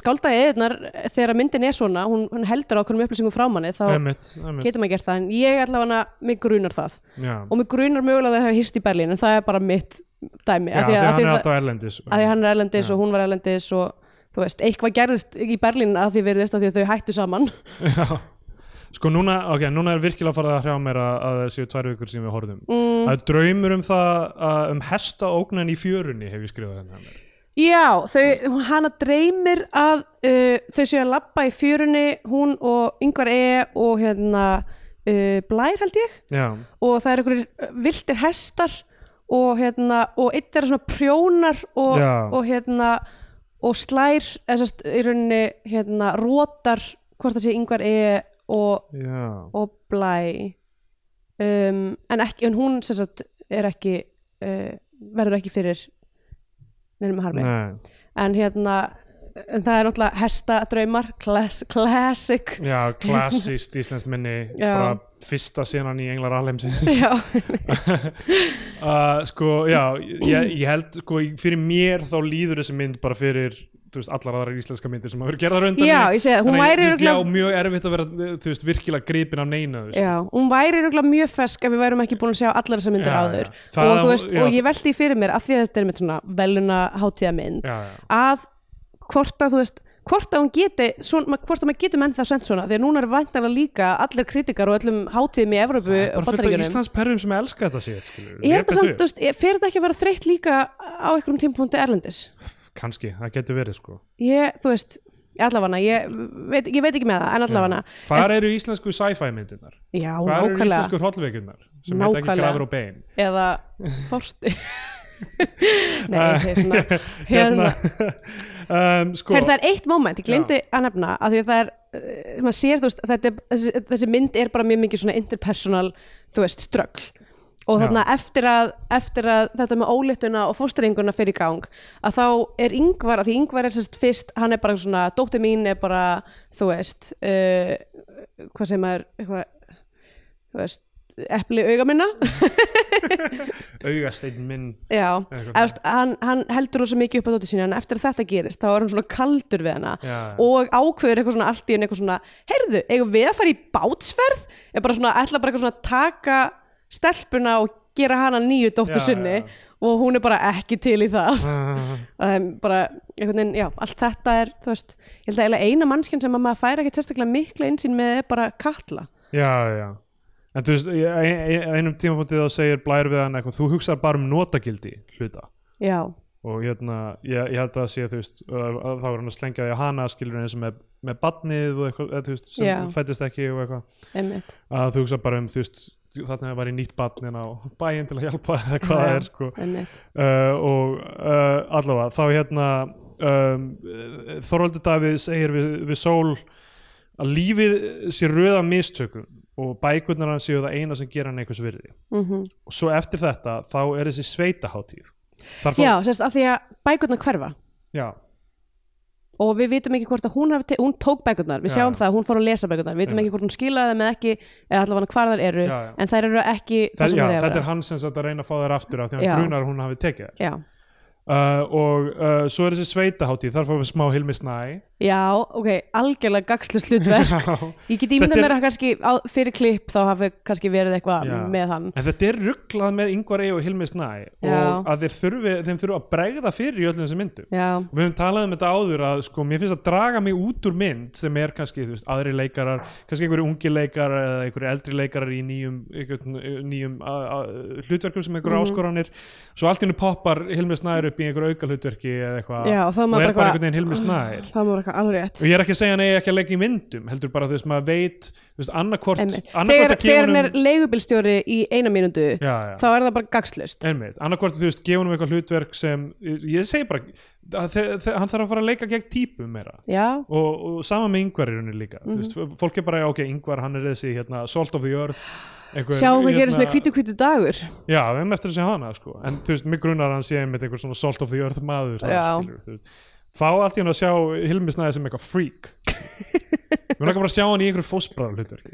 skáldaði eðunar þegar myndin er svona, hún, hún heldur á okkur upplýsingum frá manni þá emitt, emitt getur maður gert það en ég allavega mig grunar það já, og mig grunar mögulega að það hefur hýst í Berlín en það er bara mitt dæmi já af því að að, hann er að, alltaf erlendis að því að hann er erlendis Já. og hún var erlendis og þú veist, eitthvað gerðist í Berlín að því verðist að því að þau hættu saman. [LAUGHS] Sko núna, ok, núna er virkilega að fara að hrjá mér að, að það séu tvær vikur sem við horfðum. mm, er draumur um það, að, um hesta ógnan í fjörunni hef ég skrifað hérna. Já, þau, hana dreymir að uh, þau séu að labba í fjörunni hún og yngvar E og hérna uh, Blær held ég. Já, og það er einhverjir viltir hestar og hérna og eitt er svona prjónar og, og hérna og slær sérst í rauninni hérna rótar hvort það sé yngvar E og, og Blæ um, en, ekki, en hún sagt er ekki uh, verður ekki fyrir nefnum harmi. Nei, en hérna en það er náttúrulega hesta draumar class, classic. Já, klassist íslensk minni, bara fyrsta senan í Englar Alheimsins. já, [LAUGHS] uh, sko, já, ég, ég held, sko, fyrir mér þá líður þessi mynd bara fyrir, veist, allar aðrar íslenska myndir sem hafa verið gerðar undan já, ég segi það, hún væri Já, mjög erfitt að vera, þú veist, virkilega gripin á neina. Já, hún væri örugglega mjög fesk ef við værum ekki búin að sjá allar þessar myndir Já, áður já. Og, þú veist, og ég veldi fyrir mér að því að þetta er með svona veluna hátíðamynd Já, já. að hvort að þú veist hvort að hún geti, svona, hvort að maður getur menn það sent svona, því að núna er væntanlega líka allir kritikar og öllum hátíðum í Evrópu og af Bandaríkjunum Íslands perrum sem elska þetta sétt, skilur. Er þetta samt, þú veist, er- fer þetta ekki að vera þreytt líka á einhverjum tímapunkti Erlendis? Kannski, það getur verið, sko. Ég, þú veist, allavega ég ég veit ekki með það, en allavega. Hvar eru íslensku sci-fi myndirnar? Já, Hvar eru íslensku hrollveikunar? Sem heit ekki grafur og bein? Eða Þorsti [LAUGHS] Nei, ég segi svona [LAUGHS] hérna, [LAUGHS] um, Sko, Her, það er eitt moment, ég glemdi að nefna að því að það er, uh, maður sér þú veist er- þessi, þessi mynd er bara mjög mikið svona interpersonal, þú veist, ströggl og þarna eftir að, eftir að þetta með óléttuna og fósturinguna fyrir gang að þá er yngvar, að því yngvar er sérst fyrst, hann er bara svona, dóttir mín er bara, þú veist uh, hvað sem er eitthvað, þú veist epli auga minna. [LAUGHS] Augasteinn minn. Já, Eitthvað. eða, veist, hann, hann heldur rosa mikið upp á dóttir sína en eftir að þetta gerist þá er hann svona kaldur við hana Já. og ákveður eitthvað svona allt í henni eitthvað svona heyrðu, eigum við að fara í bátsferð? Er bara svona, ætla bara eitthvað svona taka stelpuna og gera hana nýju dóttur Já, sinni já. og hún er bara ekki til í það. [LAUGHS] [LAUGHS] Um, bara einhvern veginn, já, allt þetta er þú veist, ég held að eina mannskinn sem að maður færi ekki testaklega mikla einsýn með er bara Katla. Já, já. En þú veist, ein- ein- einum tímapunktið þá segir blær við hann eitthvað, þú hugsar bara um notagildi hluta. Já, og hérna, ég, ég held að sé þú veist, þá er hann að slengja því að hana skilur eins og með, með badnið og eitthvað, þú veist, sem Já. fættist ekki og eitthvað. Að þú hugsa bara um, þú veist þarna var í nýtt badnin á bæinn til að hjálpa eða hvað það er sko. uh, og uh, allavega þá hérna um, Þorvaldur Davíð segir við, við Sól að lífið sé röða mistökum og bækurnar hann séu það eina sem gera hann einhvers virði. Mm og svo eftir þetta þá er þessi sveitaháttíð Já, sérst, af því að bækurnar hverfa. Já, og við vitum ekki hvort að hún hún tók bækurnar, við Já. sjáum það, hún fór að lesa bækurnar við vitum Já. ekki hvort hún skilaði þeim eða ekki eða allavega hvar þær eru, Já, já. en þær eru ekki það, það, sem já þær eru að þetta er hann sem að reyna að fá þær aftur af því að Já. grunar að hún hafi tekið þær Já, uh, og uh, svo er þessi sveitaháttíð þar fáum við smá Hilmi Snæ já, ok, algjörlega gagslu slutverk [LAUGHS] Já. Ég get er- mér að kannski á, fyrir klipp þá hafi kannski verið eitthvað Já. með hann En þetta er rugglað með Ingvar E og Hilmi Snæ Já. og að þeir þurfi, þeim þurfi að bregða fyrir í öllum þessum myndum. Já, Og við höfum talað um þetta áður að sko, mér finnst að draga mig út úr mynd sem er kannski, þú veist, aðri leikarar, kannski einhverju ungi leikarar eða einhverju eldri leikarar í nýjum, einhvern, nýjum a, a, hlutverkum sem einhverju Mhm. áskoranir. Svo allt í upp í einhver auka hlutverki eða eitthvað og er bara eitthvað- einhvern veginn hilmi snær. Það var eitthvað alveg rétt. Og ég er ekki að segja hann eigi ekki að leika í myndum heldur bara þú veist maður veit þú veist annarkort þegar, þegar hann er leigubilstjóri í eina já. þá er það bara gagslust annarkort þú veist hann eitthvað hlutverk sem ég segi bara hann þarf að fara að leika gegn típum meira. Og, og sama með yngvar í rauninni líka. Mm Mhm. veist, fólk er bara, ok, yngvar hann er þessi hérna, salt of the earth einhver, sjáum gerist hérna- með hvítu hvítu dagur. Já, við hefum eftir að segja hana sko. en þú veist, mig grunar hann sé einmitt einhver svona salt of the earth maður skilur, fá allt í hann að sjá Hilmi Snæði sem eitthvað freak. Við erum ekki bara að sjá hann í einhverju fósbræðar hlutverki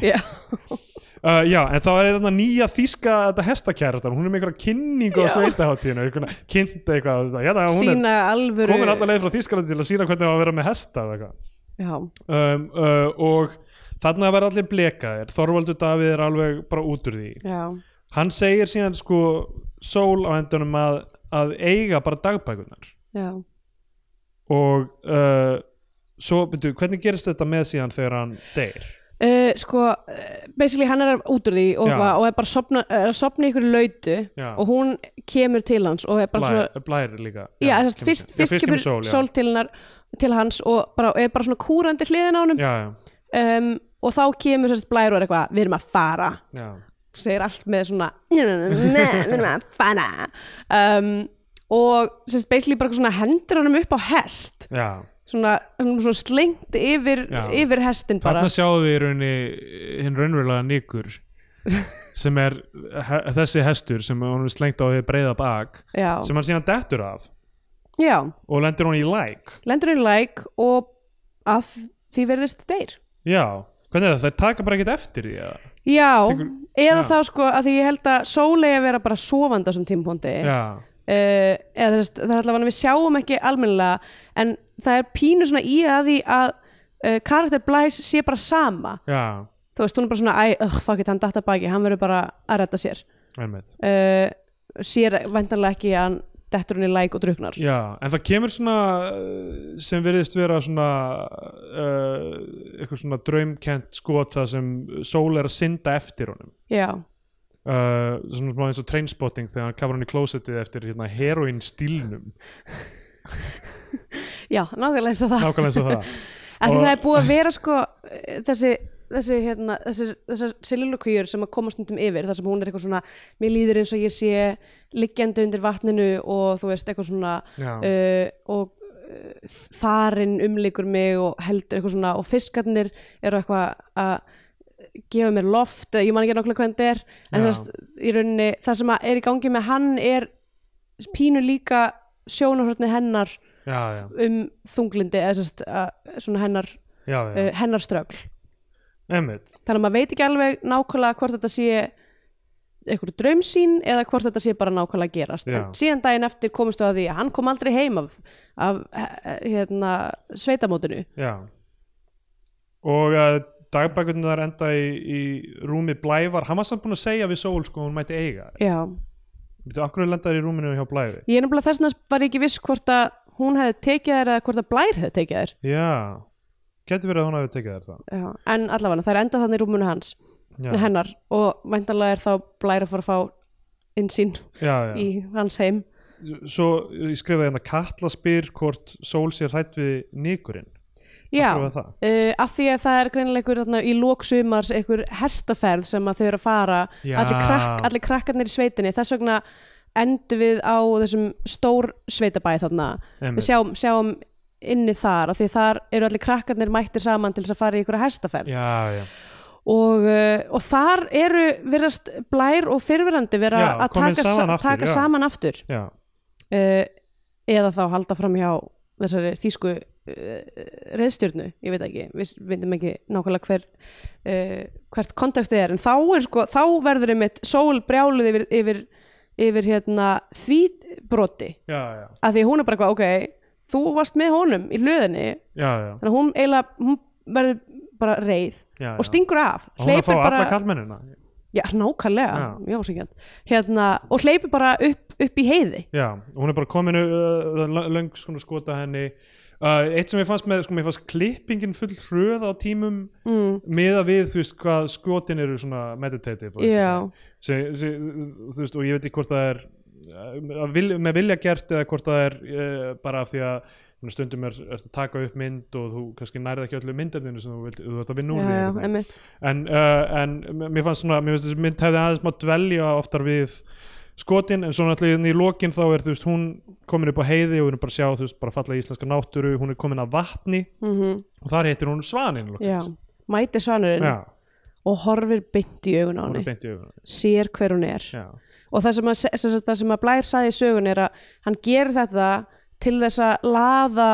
já, [LAUGHS] uh, Já, en þá er þetta nýja þýska þetta hestakærastan, hún er með einhverja kynningu á Já. sveitaháttíðinu, einhverja kynnt eitthvað þetta, hérna, hún sína er alvöru komin allar leið frá Þýskalandi til að sína hvernig það var að vera með hesta já, um, uh, og þarna verða allir blekaðir. Þorvaldur Davíð er alveg bara út úr því. Já, hann segir síðan sko sól á endunum að, að eiga bara dagbækunar já. Og uh, svo, byrju, hvernig gerist þetta með síðan þegar hann deyr? Uh, sko, basically hann er út úr því og, Já. og er bara sopna, er að sopna ykkur lautu Já. og hún kemur til hans og er bara Blær, svona blær líka Já, kemur þess, fyrst, fyrst, já, kemur sól, já. sól til, hennar, til hans og bara, er bara svona kúrandi hliðin á já, já, um, og þá kemur sérst blær og er eitthvað við erum að fara já, segir allt með svona "Nei, við erum að fara um, og sérst basically bara hendur hann upp á hest já. Svona, svona, slengt yfir, yfir hestin bara. Þarna sjáum við í rauninni hinn raunverulega nýkur [LAUGHS] sem er he þessi hestur sem hann er slengt á því breiða bak já, sem hann síðan dettur af. Já, og lendir hann í læk. Lendur í like og að því verðist deyr. Já, hvernig er það? Það taka bara ekkert eftir því eða? já, Tekur- eða já. þá sko að því ég held að sólegi að vera bara sofandi á þessum tímpóndi eða þú veist, það er allavega við sjáum ekki almennilega en það er pínu svona í að því að uh, karakter Blæs sé bara sama. Já, þú veist, hún er bara svona, æ, ugh, fuck it, hann datta baki hann verður bara að redda sér. Uh, sér væntanlega ekki að hann dettur hún í læk og druknar Já, en það kemur svona sem veriðist vera svona uh, eitthvað svona draumkent skot það sem sól er að synda eftir honum. Já, uh, svona smá eins og trainspotting þegar hann kafur hann í klósettið eftir hérna, heroin stílnum [LAUGHS] já, nákvæmlega eins og það. Nákvæmlega eins og það. [LAUGHS] Af því það er búið að vera sko þessi þessi, hérna, þessi, þessar sililokvíur sem að koma stundum yfir þar sem hún er eitthvað svona, mér líður eins og ég sé liggjandi undir vatninu og þú veist eitthvað svona uh, og uh, þarinn umlikur mig og heldur eitthvað svona og fiskarnir eru eitthvað að gefa mér loft, eða ég man ekki nákvæmlega hvað þetta er en þess, í rauninni það sem að er í gangi með hann er pínu líka sjónarhörni hennar já, já, um þunglindi eða uh, svona hennar, já, uh, hennar strögl. Einmitt. Þannig að maður veit ekki alveg nákvæmlega hvort þetta sé einhver draumsýn eða hvort þetta sé bara nákvæmlega að gerast. En síðan daginn eftir komist við að því að hann kom aldrei heim af, af eh, hérna, sveitamótinu. Og uh, dagbækurnar enda í, í rúmi blævar. Hann var samt búin að segja við sól sko hún mætti eiga já, Býtu, akkur lendaði í rúminu hjá blæfi ég er nefnilega þess að var ekki viss hvort að hún hefði tekið þær eða hvort að blær hefði tekið þær. Já, getur verið að hún hafi tekið þér það já. en allavega þær enda þannig í rúmunu hans Já, hennar og væntanlega er þá blær að fara að fá já. í hans heim. Svo ég skrifaði hérna Katla spyr hvort sól sér hrætt við nýkurinn já, uh, af því að það er greinilega í lóksumars einhver hestaferð sem þau eru að fara. Allir, krakk, allir krakkarnir í sveitinni. Þess vegna endur við á þessum stór sveitabæði þarna. Einmitt. við sjáum, sjáum inni þar af því þar eru allir krakkarnir mættir saman til þess að fara í einhverja hestaferð. Já, já, og, uh, og þar eru virðast blær og fyrfirandi vera Já, að taka, saman sa- aftur, taka já. saman aftur. Uh, eða þá halda fram hjá þessari þýsku uh, reyðstjörnu, ég veit ekki við veitum ekki nákvæmlega hver uh, hvert kontekstið er, en þá er sko þá verður einmitt sól brjáluð yfir, yfir, yfir hérna því broti, já, já, af því að hún er bara ok, þú varst með honum í hlöðinni já, þannig að hún hún verður bara reið Já, og stingur af Og hún er að fá bara, alla kallmennina já, nákvæmlega, Já. mjög ásíkjant hérna, og hleypir bara upp, upp í heiði. Já, hún er bara komin uh, löng skota henni uh, Eitt sem ég fannst með, sko, mér fannst klippingin full hröð á tímum mm, miða við, þú veist, hvað skotin eru svona meditative eitthvað. sem, sem, þú veist, og ég veit ekki hvort það er að vilja, með vilja gert eða hvort það er uh, bara af því að ég stundum er, er að taka upp mynd og þú kannski nærið ekki öllu myndefninu sem þú vilt, þú ert að vinna úr því einmitt. En, uh, en mér fannst svona mér finnst þessi mynd hefði aðeins má dvelja oftar við skotin en svo náttúrulega í lokin þá er þú veist hún komin upp á heiði og hún er bara að sjá þú veist bara falla íslenska náttúru hún er komin að vatni. Mm og þar heitir hún Svanin mæti svanurinn já, og horfir beint í augun á henni. í sér hver hún er. Já, og það sem að, það sem að Blær saði í sögun er að hann gerir þetta til þess að laða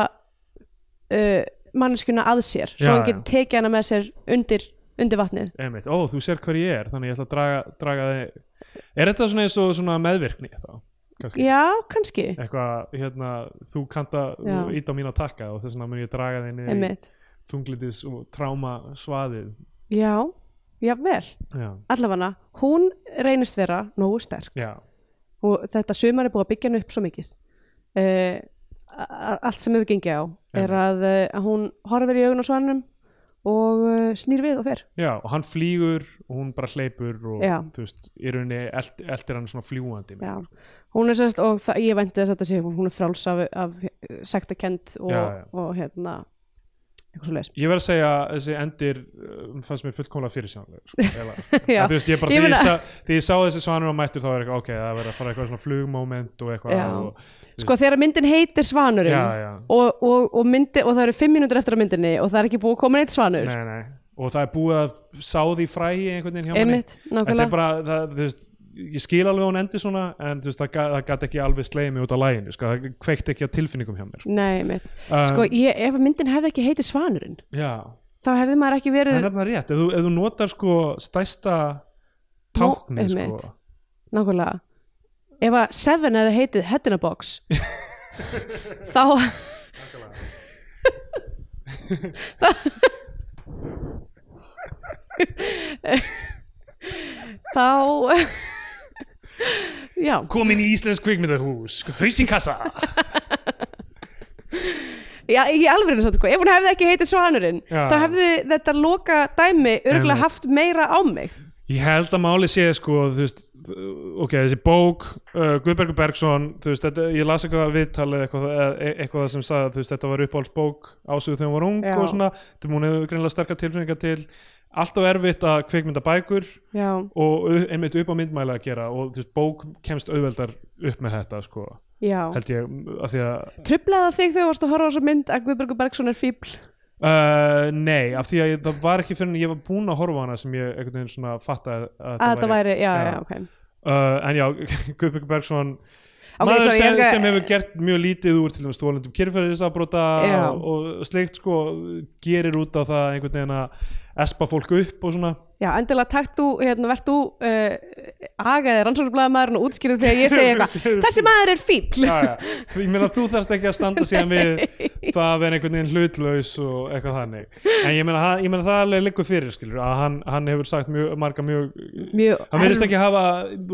uh, manneskuna að sér svo Já, hann getur tekið hana með sér undir, undir vatnið. Einmitt, ó þú sér hver ég er þannig ég ætla að draga, draga þig er þetta svona eins og svona meðvirkni þá? Kannski? já, kannski, eitthvað, hérna, þú kanta ít á mín að taka og þess vegna mun ég draga þig niður í þunglitis og tráma svaðið já, já vel já, allavega, hún reynist vera nógu sterk. Já, og þetta sumar er búið að byggja hann upp svo mikið. Uh, allt sem hefur gengið á er að, uh, að hún horfir í augun á svanum og uh, snýr við og fer já, og hann flýgur og hún bara hleypur og Já. þú veist, í rauninni eld, eldir hann svona fljúandi Já, hún er sérst og það, ég vænti þess að þetta sé hún er fráls af, af sektakent og, Já, já. og hérna eitthvað svo leis Ég verð að segja að þessi endir um, fannst mér fullkomlega fyrirsjónlega sko, eiginlega. [LAUGHS] Já. En þú veist, ég bara, Ég þegar, meina- ég sa, þegar ég sá þessi svanur á mættur þá er eitthvað, ok, það verður að fara eitthvað svona flugmoment og eitthvað Já. og, sko þegar myndin heitir Svanurinn Já, já. Og, og, og, myndi, og það eru fimm mínútur eftir á myndinni og það er ekki búið að koma neitt Svanur. Nei, nei. og það er búið að sá því frægi einhvern veginn hjá einmitt, Þetta er bara, það, þú veist ég skil alveg að hún endi svona en veist, það, það gæti ekki alveg sleið mig út á læginu sko, það kveikt ekki á tilfinningum hjá mér. Sko. nei, Um, sko ég, ef myndin hefði ekki heitið Svanurinn já, þá hefði maður ekki það verið er nefnilega rétt. Ef þú, ef þú notar sko stæsta tákni sko, nákvæmlega ef að Seven hefði heitið Head in a Box [LAUGHS] þá þá já, komin í Íslensk kvikmyndahús haus í kassa já í alveg og sko, ef hún hefði ekki heitið Svanurinn Já. þá hefði þetta loka dæmi örgulega haft meira á mig Ég held að máli sé sko veist, ok, þessi bók uh, Guðbergur Bergson, þú veist þetta, ég las eitthvað viðtalið eitthvað, e- eitthvað sem sagði að veist, þetta var uppáhaldsbók ásöðu þegar hún var ung Já. og svona þetta hefur greinlega sterkar tilfinningar til. Alltaf erfitt að kvikmynda bækur já, og einmitt upp á myndmæli að gera og veist, bók kemst auðveldar upp með þetta sko, já. held ég af því að trublaði þig þegar þú varst að horfa á þessa mynd að Guðbergur Bergson er fíbl Uh, nei, af því að ég, það var ekki fyrir en ég var búinn að horfa hana sem ég einhvern veginn svona fattaði að, að þetta væri, já, já, ok. Uh, en já, [LAUGHS] Guðbjörg Bergson Ok, maður sorry, sem, sem hefur gert mjög lítið úr til dæmis þólendum kyrfæriðisafbrota og, og slikt sko gerir út á það einhvern veginn að espa fólk upp og svona Já, endilega takt þú, hérna, verð þú uh, agaði rannsóknarblæðamæðurinn og útskýrðu þegar ég segi eitthvað [LAUGHS] þessi maður er fíbl já, já. ég meina þú þarft ekki að standa síðan við [LAUGHS] það að vera einhvern veginn hlutlaus og eitthvað þannig. En ég meina, ég meina það alveg liggur fyrir skilur að hann, hann hefur sagt mjög, marga mjög mjög hann verðist ekki hafa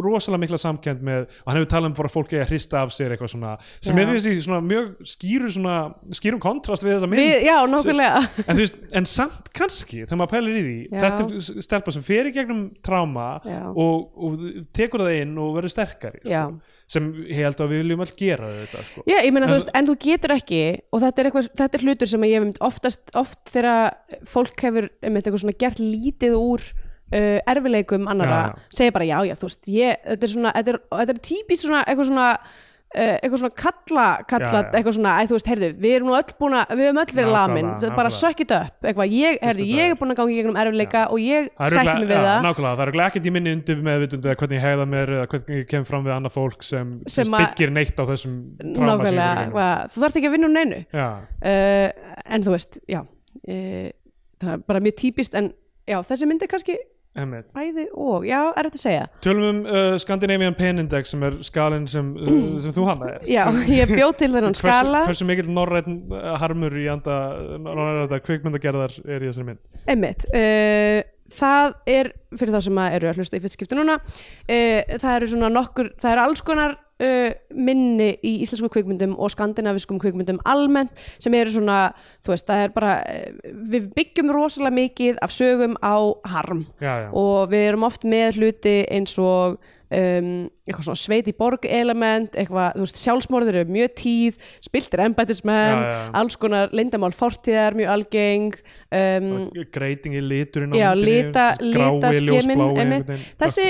rosalega mikla samkend með og hann hefur talað um bara fólki að hrista af sér eitthvað svona sem er finnst í svona mjög skýru svona, skýrum kontrast við þessa mynd. Við, Já, stelpa sem fer í gegnum tráma og, og tekur það inn og verður sterkari sko, sem ég held að við viljum all gera þetta sko. Já, ég meina, En þú veist, en þú getur ekki og þetta er, eitthvað, þetta er hlutur sem ég mynd oftast, oft þegar fólk hefur einmitt eitthvað svona gert lítið úr uh, erfileikum annara, segir bara já, já, þú veist, ég, þetta er svona þetta er, þetta er típist svona eitthvað svona eitthvað svona kalla, kalla Já, já. eitthvað svona, æ, þú veist, heyrðu, við erum öll búin að við höfum öll verið lamin, bara suck it up. Eitthvað, ég, heyrðu, ég er- búin að ganga í gegnum erfileika og ég sætti mig við það. nákvæmlega, það er örugglega ekkert í minni undir meðvitund eða hvernig ég hegða mér eða hvernig ég kem fram við annað fólk sem, sem, Sem byggir neitt á þessum nákvæmlega, þú þarft ekki að vinna úr neinu. Uh, en þú veist, já uh, það er bara mjög típist en já, þessi mynd er kannski bæði og, já, er þetta að segja. Tölum um uh, Scandinavian Pen Index sem er skalinn sem, uh, sem þú hanna er já, ég bjóð til þennan [LAUGHS] skala. hversu, mikill norræn uh, harmur í anda norræn kvikmyndagerðar er í þessari mynd? Einmitt, uh, það er fyrir þá sem eru að hlusta í fyrst skipti núna uh, það eru svona nokkur það eru alls konar uh, minni í íslensku kvikmyndum og skandinaviskum kvikmyndum almennt sem eru svona þú veist, það er bara uh, við byggjum rosalega mikið af sögum á harm. Já, já, og við erum oft með hluti eins og um, eitthvað svona sveit í borg element eitthvað, þú veist, sjálfsmorður eru mjög tíð spiltir já. alls konar leyndamál fortíðar mjög algeng um, greiting í liturinn já, lita, lita skemin ljósblái, einhvern veginn. þessi,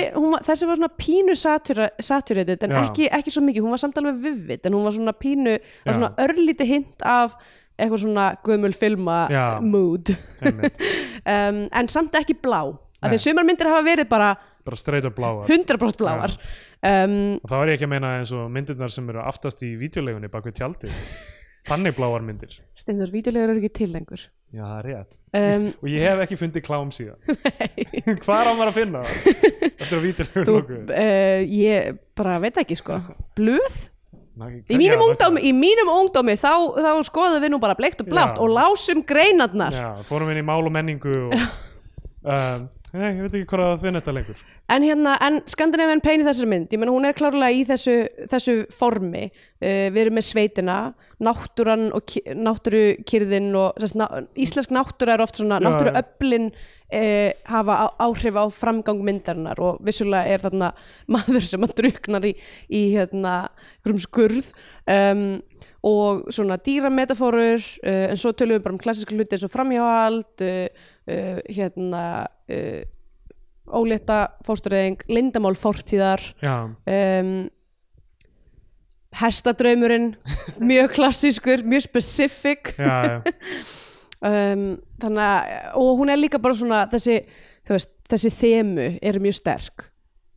þessi var svona pínu saturated en ekki, ekki svo mikið, hún var samt alveg vivid en hún var svona pínu, var svona örlíti hint af eitthvað svona gömul filma mood. [LAUGHS] Um, en samt ekki blá. Af því að sumar myndir hafa verið bara bara straight up bláar. 100% bláar. Um, og þá er ég ekki að meina eins og myndirnar sem eru aftast í vídeolegunni bak við tjaldi [LAUGHS] þannig bláar myndir. Steindur, vídeolegur eru ekki til lengur. Já það er rétt. Um, og ég hef ekki fundið klám síðan. [LAUGHS] [LAUGHS] Hvað er á maður að finna eftir að vídeolegur þú, nokkuð uh, ég bara veit ekki sko. Blöð? Í mínum, ungdómi, í mínum ungdómi þá, þá skoðum við nú bara bleikt og blátt Já. og lásum greinarnar. Já, fórum inn í mál og menningu og, um, nei, ég veit ekki hvað að finna þetta lengur. En hérna, en Scandinavian Pain í þessari mynd, ég meina hún er klárlega í þessu, þessu formi, uh, við erum með sveitina, náttúran og náttúrukyrðin og sérst, ná, íslensk náttúra er oft svona, náttúruöflin uh, hafa á, áhrif á framgang myndarinnar og vissulega er þarna [LAUGHS] maður sem að druknar í, í hérna, einhverjum skurð. Um, og svona dýrametafórur uh, en svo tölum við bara um klassiska hluti eins og framhjáhald uh, uh, hérna uh, ólétta fóstureyðing, lindamál fortíðar. Já, um, hestadraumurinn mjög klassískur, mjög specific. Já, já, [LAUGHS] um, þannig að og hún er líka bara svona þessi, veist, þessi þemu er mjög sterk.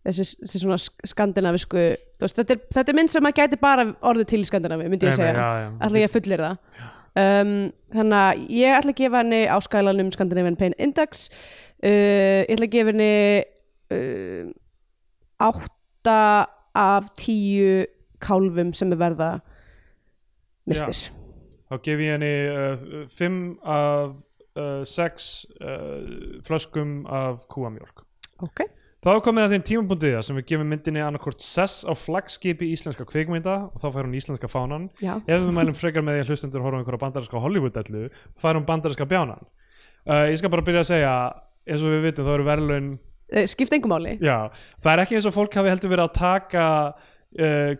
Þessi, þessi svona sk- skandinavisku veist, þetta, er, þetta er mynd sem að gæti bara orðið til í Skandinavi, myndi ég nei, segja. ætla ég að fullir það um, þannig að ég ætla að gefa henni á skælanum Scandinavian Pain Index. Uh, ég ætla að gefa henni uh, átta af tíu kálfum sem er verða mistir þá gef ég henni uh, fimm af uh, sex uh, flöskum af kúamjólk. Ok, þá komið að þeim tímapunktið sem við gefum myndinni annarkort sess á flaggskipi íslenska kveikmynda og þá fær hún íslenska fánan. Já. Ef við mælum frekar með því að hlustendur horfum einhverja bandarinska Hollywood-ellu fær hún bandarinska bjánan. Uh, ég skal bara byrja að segja eins og við vitum þá eru verðlaun Eh, skipt engum máli. Já, það er ekki eins og fólk hafi heldur verið að taka uh,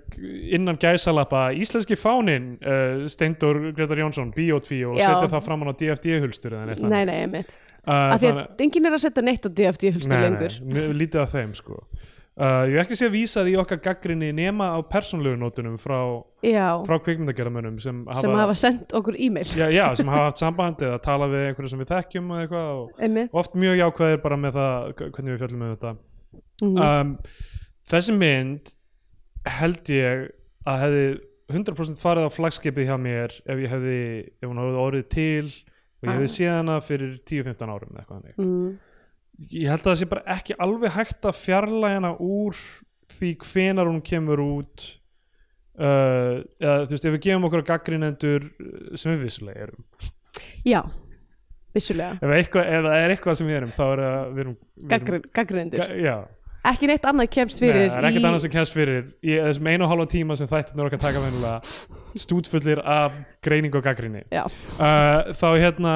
innan gæsalappa íslenski fánin uh, Steindor Gretar Jónsson, Bíotví og setja það fram á DFD-hulstur nei, þannig. nei, einmitt. Uh, af því að enginn er að setja neitt á DFD hulstur nei, lengur. nei, mjög lítið af þeim sko. uh, Ég hef ekki sé að vísa því okkar gaggrinni nema á persónlegu nótunum frá, frá kvikmyndagerðamönnum sem sem hafa sendt okkur e-mail. Já, já, sem hafa [LAUGHS] haft samband eða tala við einhverju sem við þekkjum og eitthvað og oft mjög jákvæðir bara með það hvernig við fjöllum með þetta. Mhm. um, þessi mynd held ég að hefði 100% farið á flagskipið hjá mér ef ég hefði, ef hún hefði orðið til og ég hefði Ah. séð hana fyrir 10-15 árum eða eitthvað þannig. Mm. ég held að það sé bara ekki alveg hægt að fjarlæga hana úr því hvenar hún kemur út uh, eða þú veist ef við gefum okkur gaggrinendur sem við vissulega erum. Já, vissulega. Ef, eitthvað, ef það er eitthvað sem við erum þá er það við erum, erum gaggrindur ga, já, ekki neitt annað kemst Nei, fyrir það er ekkert í... annað sem kemst fyrir. Í þessum einu og hálfa tíma sem þættirnir okkar taka venjulega stútfullir af greining og gaggrinni uh, þá hérna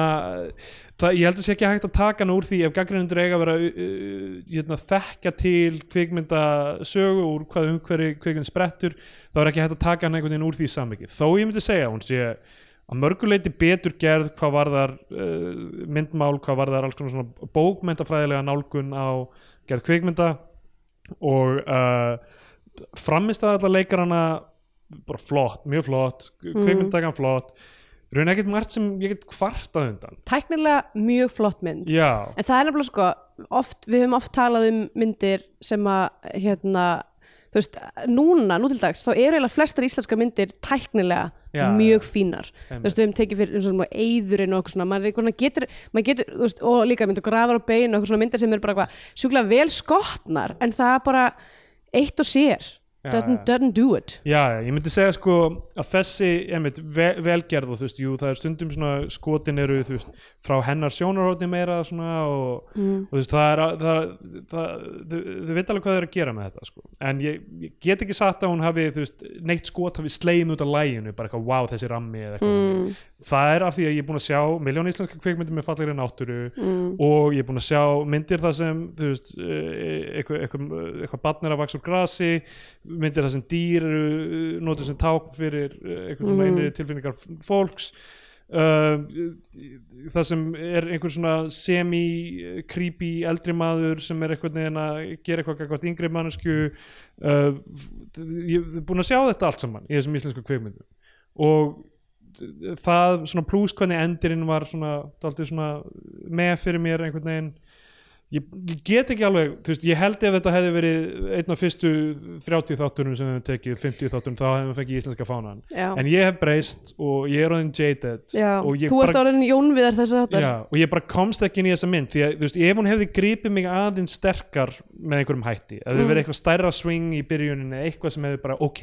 það, ég held að sé ekki hægt að taka hann úr því ef gaggrinundur eiga að vera uh, hérna, þekka til kvikmynda sögu úr hvað umhverju kvikmynd sprettur þá er ekki hægt að taka hann einhvern veginn úr því samvikið þó ég myndi segja hún sé að mörguleiti betur gerð hvað varðar uh, myndmál, hvað varðar alls konar svona bókmyndafræðilega nálgun á gerð kvikmynda og uh, framist að alla leikarana bara flott, mjög flott kvikmyndagan flott. Raun ekkert margt sem ég get kvartað undan. Tæknilega mjög flott mynd. Já, en það er nefnilega sko oft, við höfum oft talað um myndir sem að hérna, þú veist, núna, nú til dags þá eru eiginlega flestar íslenskar myndir tæknilega Já, mjög fínar. Þú veist, við höfum tekið fyrir eins og eðurinn og eitthvað svona, maður er getur, maður getur, veist, og líka myndir grafar á bein og eitthvað svona myndir sem eru bara sjúklega vel skotnar, en það er bara eitt og sér, doesn't, doesn't do it. Já, ég myndi segja sko að þessi, einmitt, ve velgerð og þú veist, jú, það er stundum svona skotin eru, þú veist, frá hennar sjónarhóðni meira svona og, mm. og þú veist, það er, það, það, þau veit alveg hvað þau eru að gera með þetta sko, en ég, ég get ekki satt að hún hafi þú veist, neitt skot hafi slegin út af læginu bara eitthvað wow þessi rammi eða eitthvað. Mm. það er af því að ég er búin að sjá miljón íslenska kvikmyndir með fallegri náttúru mm, og ég er búin að sjá myndir þar sem þú veist, eh, eitthvað, eitthvað, eitthvað myndir þar sem dýr eru eh, notuð sem tákn fyrir eh, svona Mhm. einri tilfinningar fólks. Uh, það sem er einhver svona semi-creepy eldri maður sem er eitthvað neginn að gera eitthvað eitthvað yngri mannesku uh, ég er búin að sjá þetta allt saman í þessum íslensku kvikmyndum. Og það svona pluss hvernig endirinn var svona, svona með fyrir mér einhvern veginn ég, ég get ekki alveg, þú veist, ég held ef þetta hefði verið einn af fyrstu 30 þáttunum sem við hefum tekið, 50 þáttunum þá hefum við fengið íslenska fánan, já, en ég hef breyst og ég er orðin jaded já. þú ert orðin Jón Viðar þess að já, og ég bara komst ekki inn í þessa mynd því að, þú veist, ef hún hefði gripið mig aðeins sterkar með einhverjum hætti, ef þið Mm. verið eitthvað stærra swing í byrjuninni, eitthvað sem hefði bara ok,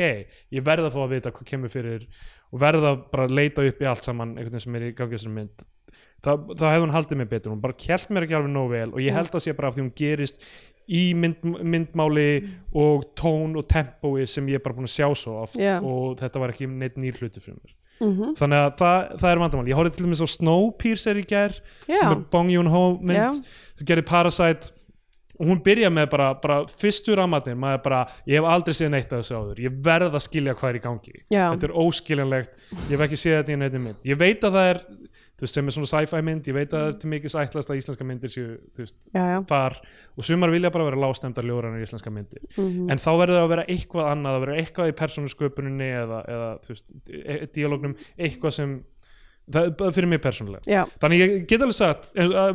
ég verð að fá að vita hvað kemur fyrir og verð að bara leita upp í allt saman einhvern veginn sem er í gangi þessari mynd það, það hefði hún haldið mig betur hún bara kjælt mér ekki alveg nóg vel og ég held að sé bara af því hún gerist í mynd, myndmáli og tón og tempói sem ég er bara búin að sjá svo oft Já. og þetta var ekki neitt nýr hluti fyrir mér. Mm þannig að það, það er vandamál. Ég horfði til dæmis á Snowpiercer í gær já, sem er Bong Joon-ho mynd sem gerir Parasite. Og hún byrja með bara, bara fyrstu ramatin maður bara, ég hef aldrei séð neitt af þessu áður. Ég verð að skilja hvað er í gangi. Já. þetta er óskiljanlegt, ég hef ekki séð þetta í neitt mynd. Ég veit að það er þú veist, sem er svona sci-fi mynd, ég veit að það er til mikið sætlast að íslenska myndir séu þú veist, já, já. þar og sumar vilja bara vera lástemdar ljóranar íslenska myndir Mhm. en þá verður það að vera eitthvað annað að vera eitthvað í persónusköpuninni eða, eða þú veist, e dialógnum eitthvað sem það fyrir mig persónulega já. Þannig ég get alveg sagt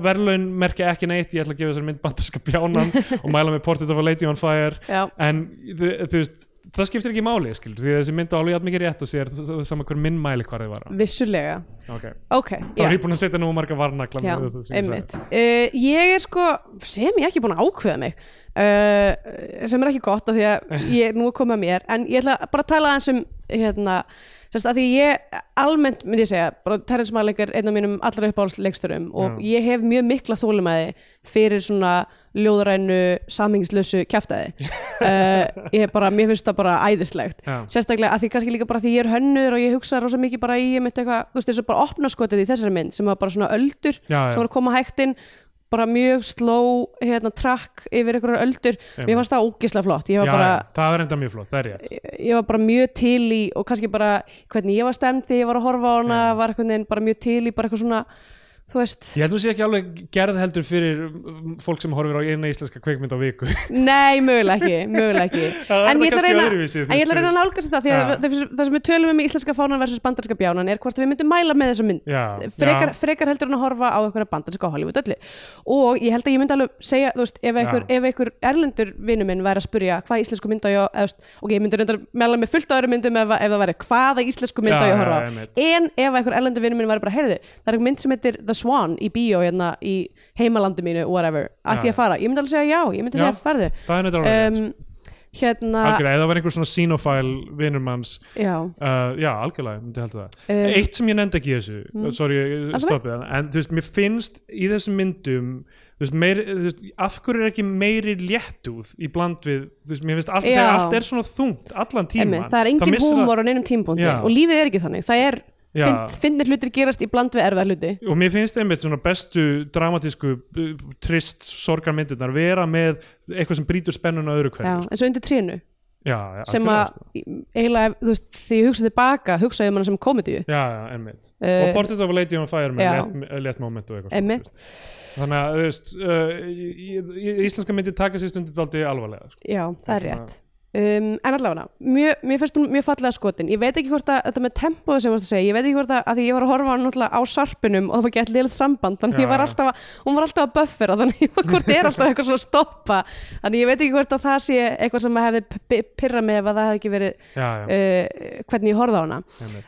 verðlaun merkja ekki neitt ég ætla að gefa þessari mynd bandarska bjánan [LAUGHS] og mæla með Portrait of a Lady on Fire já. en þú, þú veist það skiptir ekki máli skilur, því þessi mynd á alveg jafn mikið rétt og sér saman hver minn mæli hvað þið var vissulega. Ok, ok, þá er ég búin að setja nú marga varnagla Já, ég uh, Ég er sko, sem ég ekki búin að ákveða mig uh, sem er ekki gott af því að [LAUGHS] ég er nú að koma að mér en ég ætla bara að tala aðeins um hérna, sérst að því ég almennt myndi ég segja, bara Terrence Malick er einn af mínum allra uppáhaldsleiksturum og Já. ég hef mjög mikla þólumæði fyrir svona ljóðrænu samhengislösu kjaftaði uh, [LAUGHS] ég er bara, mér finnst það bara æðislegt Já. sérstaklega að því kannski líka bara því ég er hönnur og ég hugsa rosa mikið bara í ég mitt eitthvað, þú veist, þessu bara opna skotið í þessari mynd sem var bara svona öldur já. sem var að koma hægt inn bara mjög slow hérna, track yfir einhverjar öldur. Mér fannst það ógislega flott. Ég Já, bara, já, það er enda mjög flott, það er rétt. Ég var bara mjög til í og kannski bara hvernig ég var stemd þegar ég var að horfa á hana var bara mjög til í bara eitthvað svona þú veist, Ég held nú sé ekki alveg gerð heldur fyrir um, fólk sem horfir á eina íslenska kveikmynd á viku. Nei, mögulega ekki mögulega ekki. [LAUGHS] En ég ætla að reyna, þú að að nálgast þetta að Já. það, sem við tölum um í íslenska fánan versus bandarska bjánan er hvort við myndum mæla með þessa mynd. Já, frekar, já. frekar heldur en að horfa á einhverja bandarska Hollywood öllu. Og ég held að ég myndi alveg segja þú veist, ef einhver, ef einhver erlendur vinnu minn væri að spurja hvað íslensku mynd á ég þú ok, ég myndi reyndar mæla með fullt á öðru myndum ef, ef það væri hvaða íslensku mynd á ég Swan í bíó hérna í heimalandi mínu whatever, ætti ég að fara, ég myndi alveg segja já ég myndi segja farðu. Það er neitt alveg um, hérna Algjörlega, ef það var einhver svona xenofæl vinnur manns já, Uh, já, algjörlega, myndi halda það. Um, Eitt sem ég nefndi ekki í þessu mm. Sorry, stoppið það En þú veist, mér finnst í þessum myndum Þú veist, meir, þú veist, af hverju er ekki meiri léttúð í bland við Þú veist, mér finnst allt, allt er svona þungt Allan tíman Einmitt, það er engin húmor á neinum tímpúndi Já. og lífið er ekki þannig. Það er. Finn, finnir hlutir gerast í bland við erfið hluti Og mér finnst einmitt svona bestu dramatísku uh, trist sorgarmyndirnar vera með eitthvað sem brýtur spennun á öðru hverju sko. eins og undir trénu Já, já, sem að sko. eiginlega, þú veist, því ég hugsa tilbaka hugsaði um hana sem komedíu Já, einmitt Eh, Og Portrait of a Lady on Fire með létt moment og eitthvað Einmitt. svona, þú veist. Þannig að, þú veist, uh, í- í- í- íslenska myndir taka sér stundið aldrei alvarlega sko. já, það er rétt um, en allavega, mjög, mér finnst hún mjög fallega skotin. Ég veit ekki hvort að, þetta með tempóðu sem þú varst að segja ég veit ekki hvort að, að því ég var að horfa hann á sarpinum og það var gett liðlega samband þannig Já, ég var alltaf að, hún var alltaf að buffera þannig ég [LAUGHS] var hvort er alltaf eitthvað svona að stoppa. Þannig ég veit ekki hvort að það sé eitthvað sem hefði p- pirrað mig ef að það hefði ekki verið Já, já, uh, hvernig ég horfði á hana.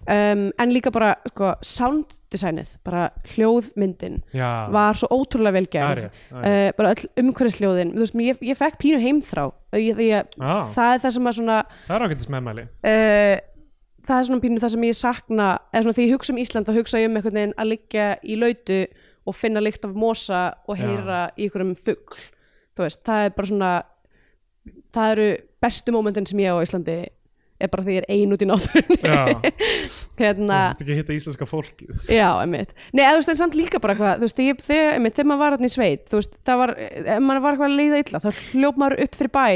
Um, en líka bara sko, sound designið, bara hljóðmyndin Já, var svo ótrúlega vel það gerð rétt það rétt. uh, bara öll umhverfisljóðin þú veist, ég, ég fekk pínu heimþrá ég, að Já. það er það sem að svona Það er ágættis meðmæli uh, það er svona pínu það sem ég sakna eða svona því ég hugsa um Ísland þá hugsa ég um einhvern veginn að liggja í lautu og finna lykt af mosa og Já. heyra í einhverjum veist, það er bara svona það eru bestu momentin sem ég á Íslandi er bara því ég er ein út í náttúrunni. [LAUGHS] Hérna, þú veist ekki að hitta íslenska fólkið. Já, einmitt. Nei, þú veist, en samt líka bara eitthvað, þú veist, ég, þegar, einmitt, þegar maður var hann í sveit, þú veist, það var ef maður var eitthvað að leiða illa, þá hljóp maður upp fyrir bæ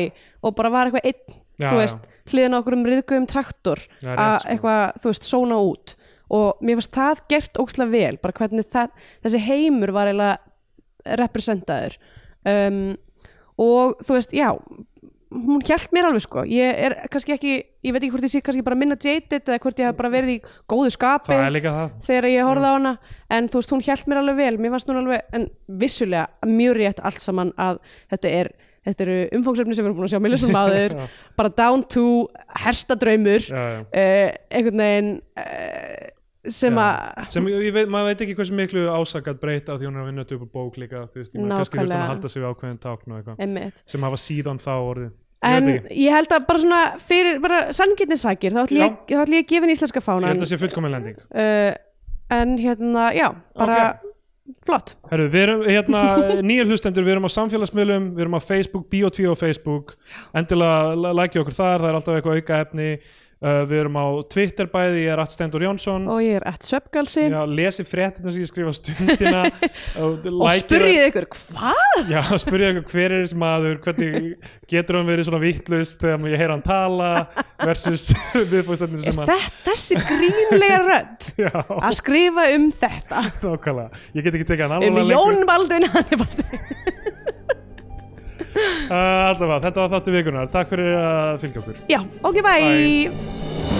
og bara var eitthvað einn, Já, þú veist hliðin á okkur um riðgöfum traktor að sko. eitthvað, þú veist, sóna út. Og mér fannst það gert ókslega vel bara hvernig það, þessi heimur var eiginlega representaður. Um, og þú veist, já hún hjælt mér alveg sko. Ég er kannski ekki, ég veit ekki hvort ég sé kannski bara minna jaded eða hvort ég hef bara verið í góðu skapi Það er líka það. þegar ég horfði á hana. En þú veist, hún hjælt mér alveg vel. Mér fannst hún alveg, en vissulega mjög rétt allt saman að þetta er þetta eru umfangsefni sem við erum búin að sjá millisum áður, [LAUGHS] Já. bara down to herstadraumur Já, já. uh, einhvern veginn uh, sem að sem ég veit, maður veit ekki hversu miklu ásakat breyta því hún er að vinna upp á bók líka þú veist, ég meina, kannski Nákvæmlega. að halda sig við ákveðin tákn og eitthvað. Sem hafa síðan þá orðið. En ég ég held að bara svona fyrir bara sanngirnisakir, þá ætlum ég, ég að gefa henni íslenska ég fánan held að sé fullkomin lending. Uh, en hérna, já, bara flott. Herru, við erum hérna [LAUGHS] nýjur hlustendur, við erum á samfélagsmiðlum við erum á Facebook, Bio2 á Facebook. Endilega lækja okkur þar, það er alltaf eitthvað auka efni uh, við erum á Twitter bæði, ég er Att Stendur Jónsson. Og ég er Já, lesi fréttina sem ég skrifa stundina. [LAUGHS] Og, og spurjið ykkur, hvað? Já, spurja ykkur hver er þessi maður? Hvernig getur hann verið svona vittlust þegar ég heyra hann tala versus [LAUGHS] viðbúðstændinu Er sem hann þetta þessi grínlega rödd? [LAUGHS] Já, að skrifa um þetta? Nákvæmlega. Ég get ekki tekið hann um alveg Jón Baldvin Hannibal uh, Allavega, þetta var þáttu vikunar Takk fyrir að fylgja okkur. Já, ok, bye, Bye.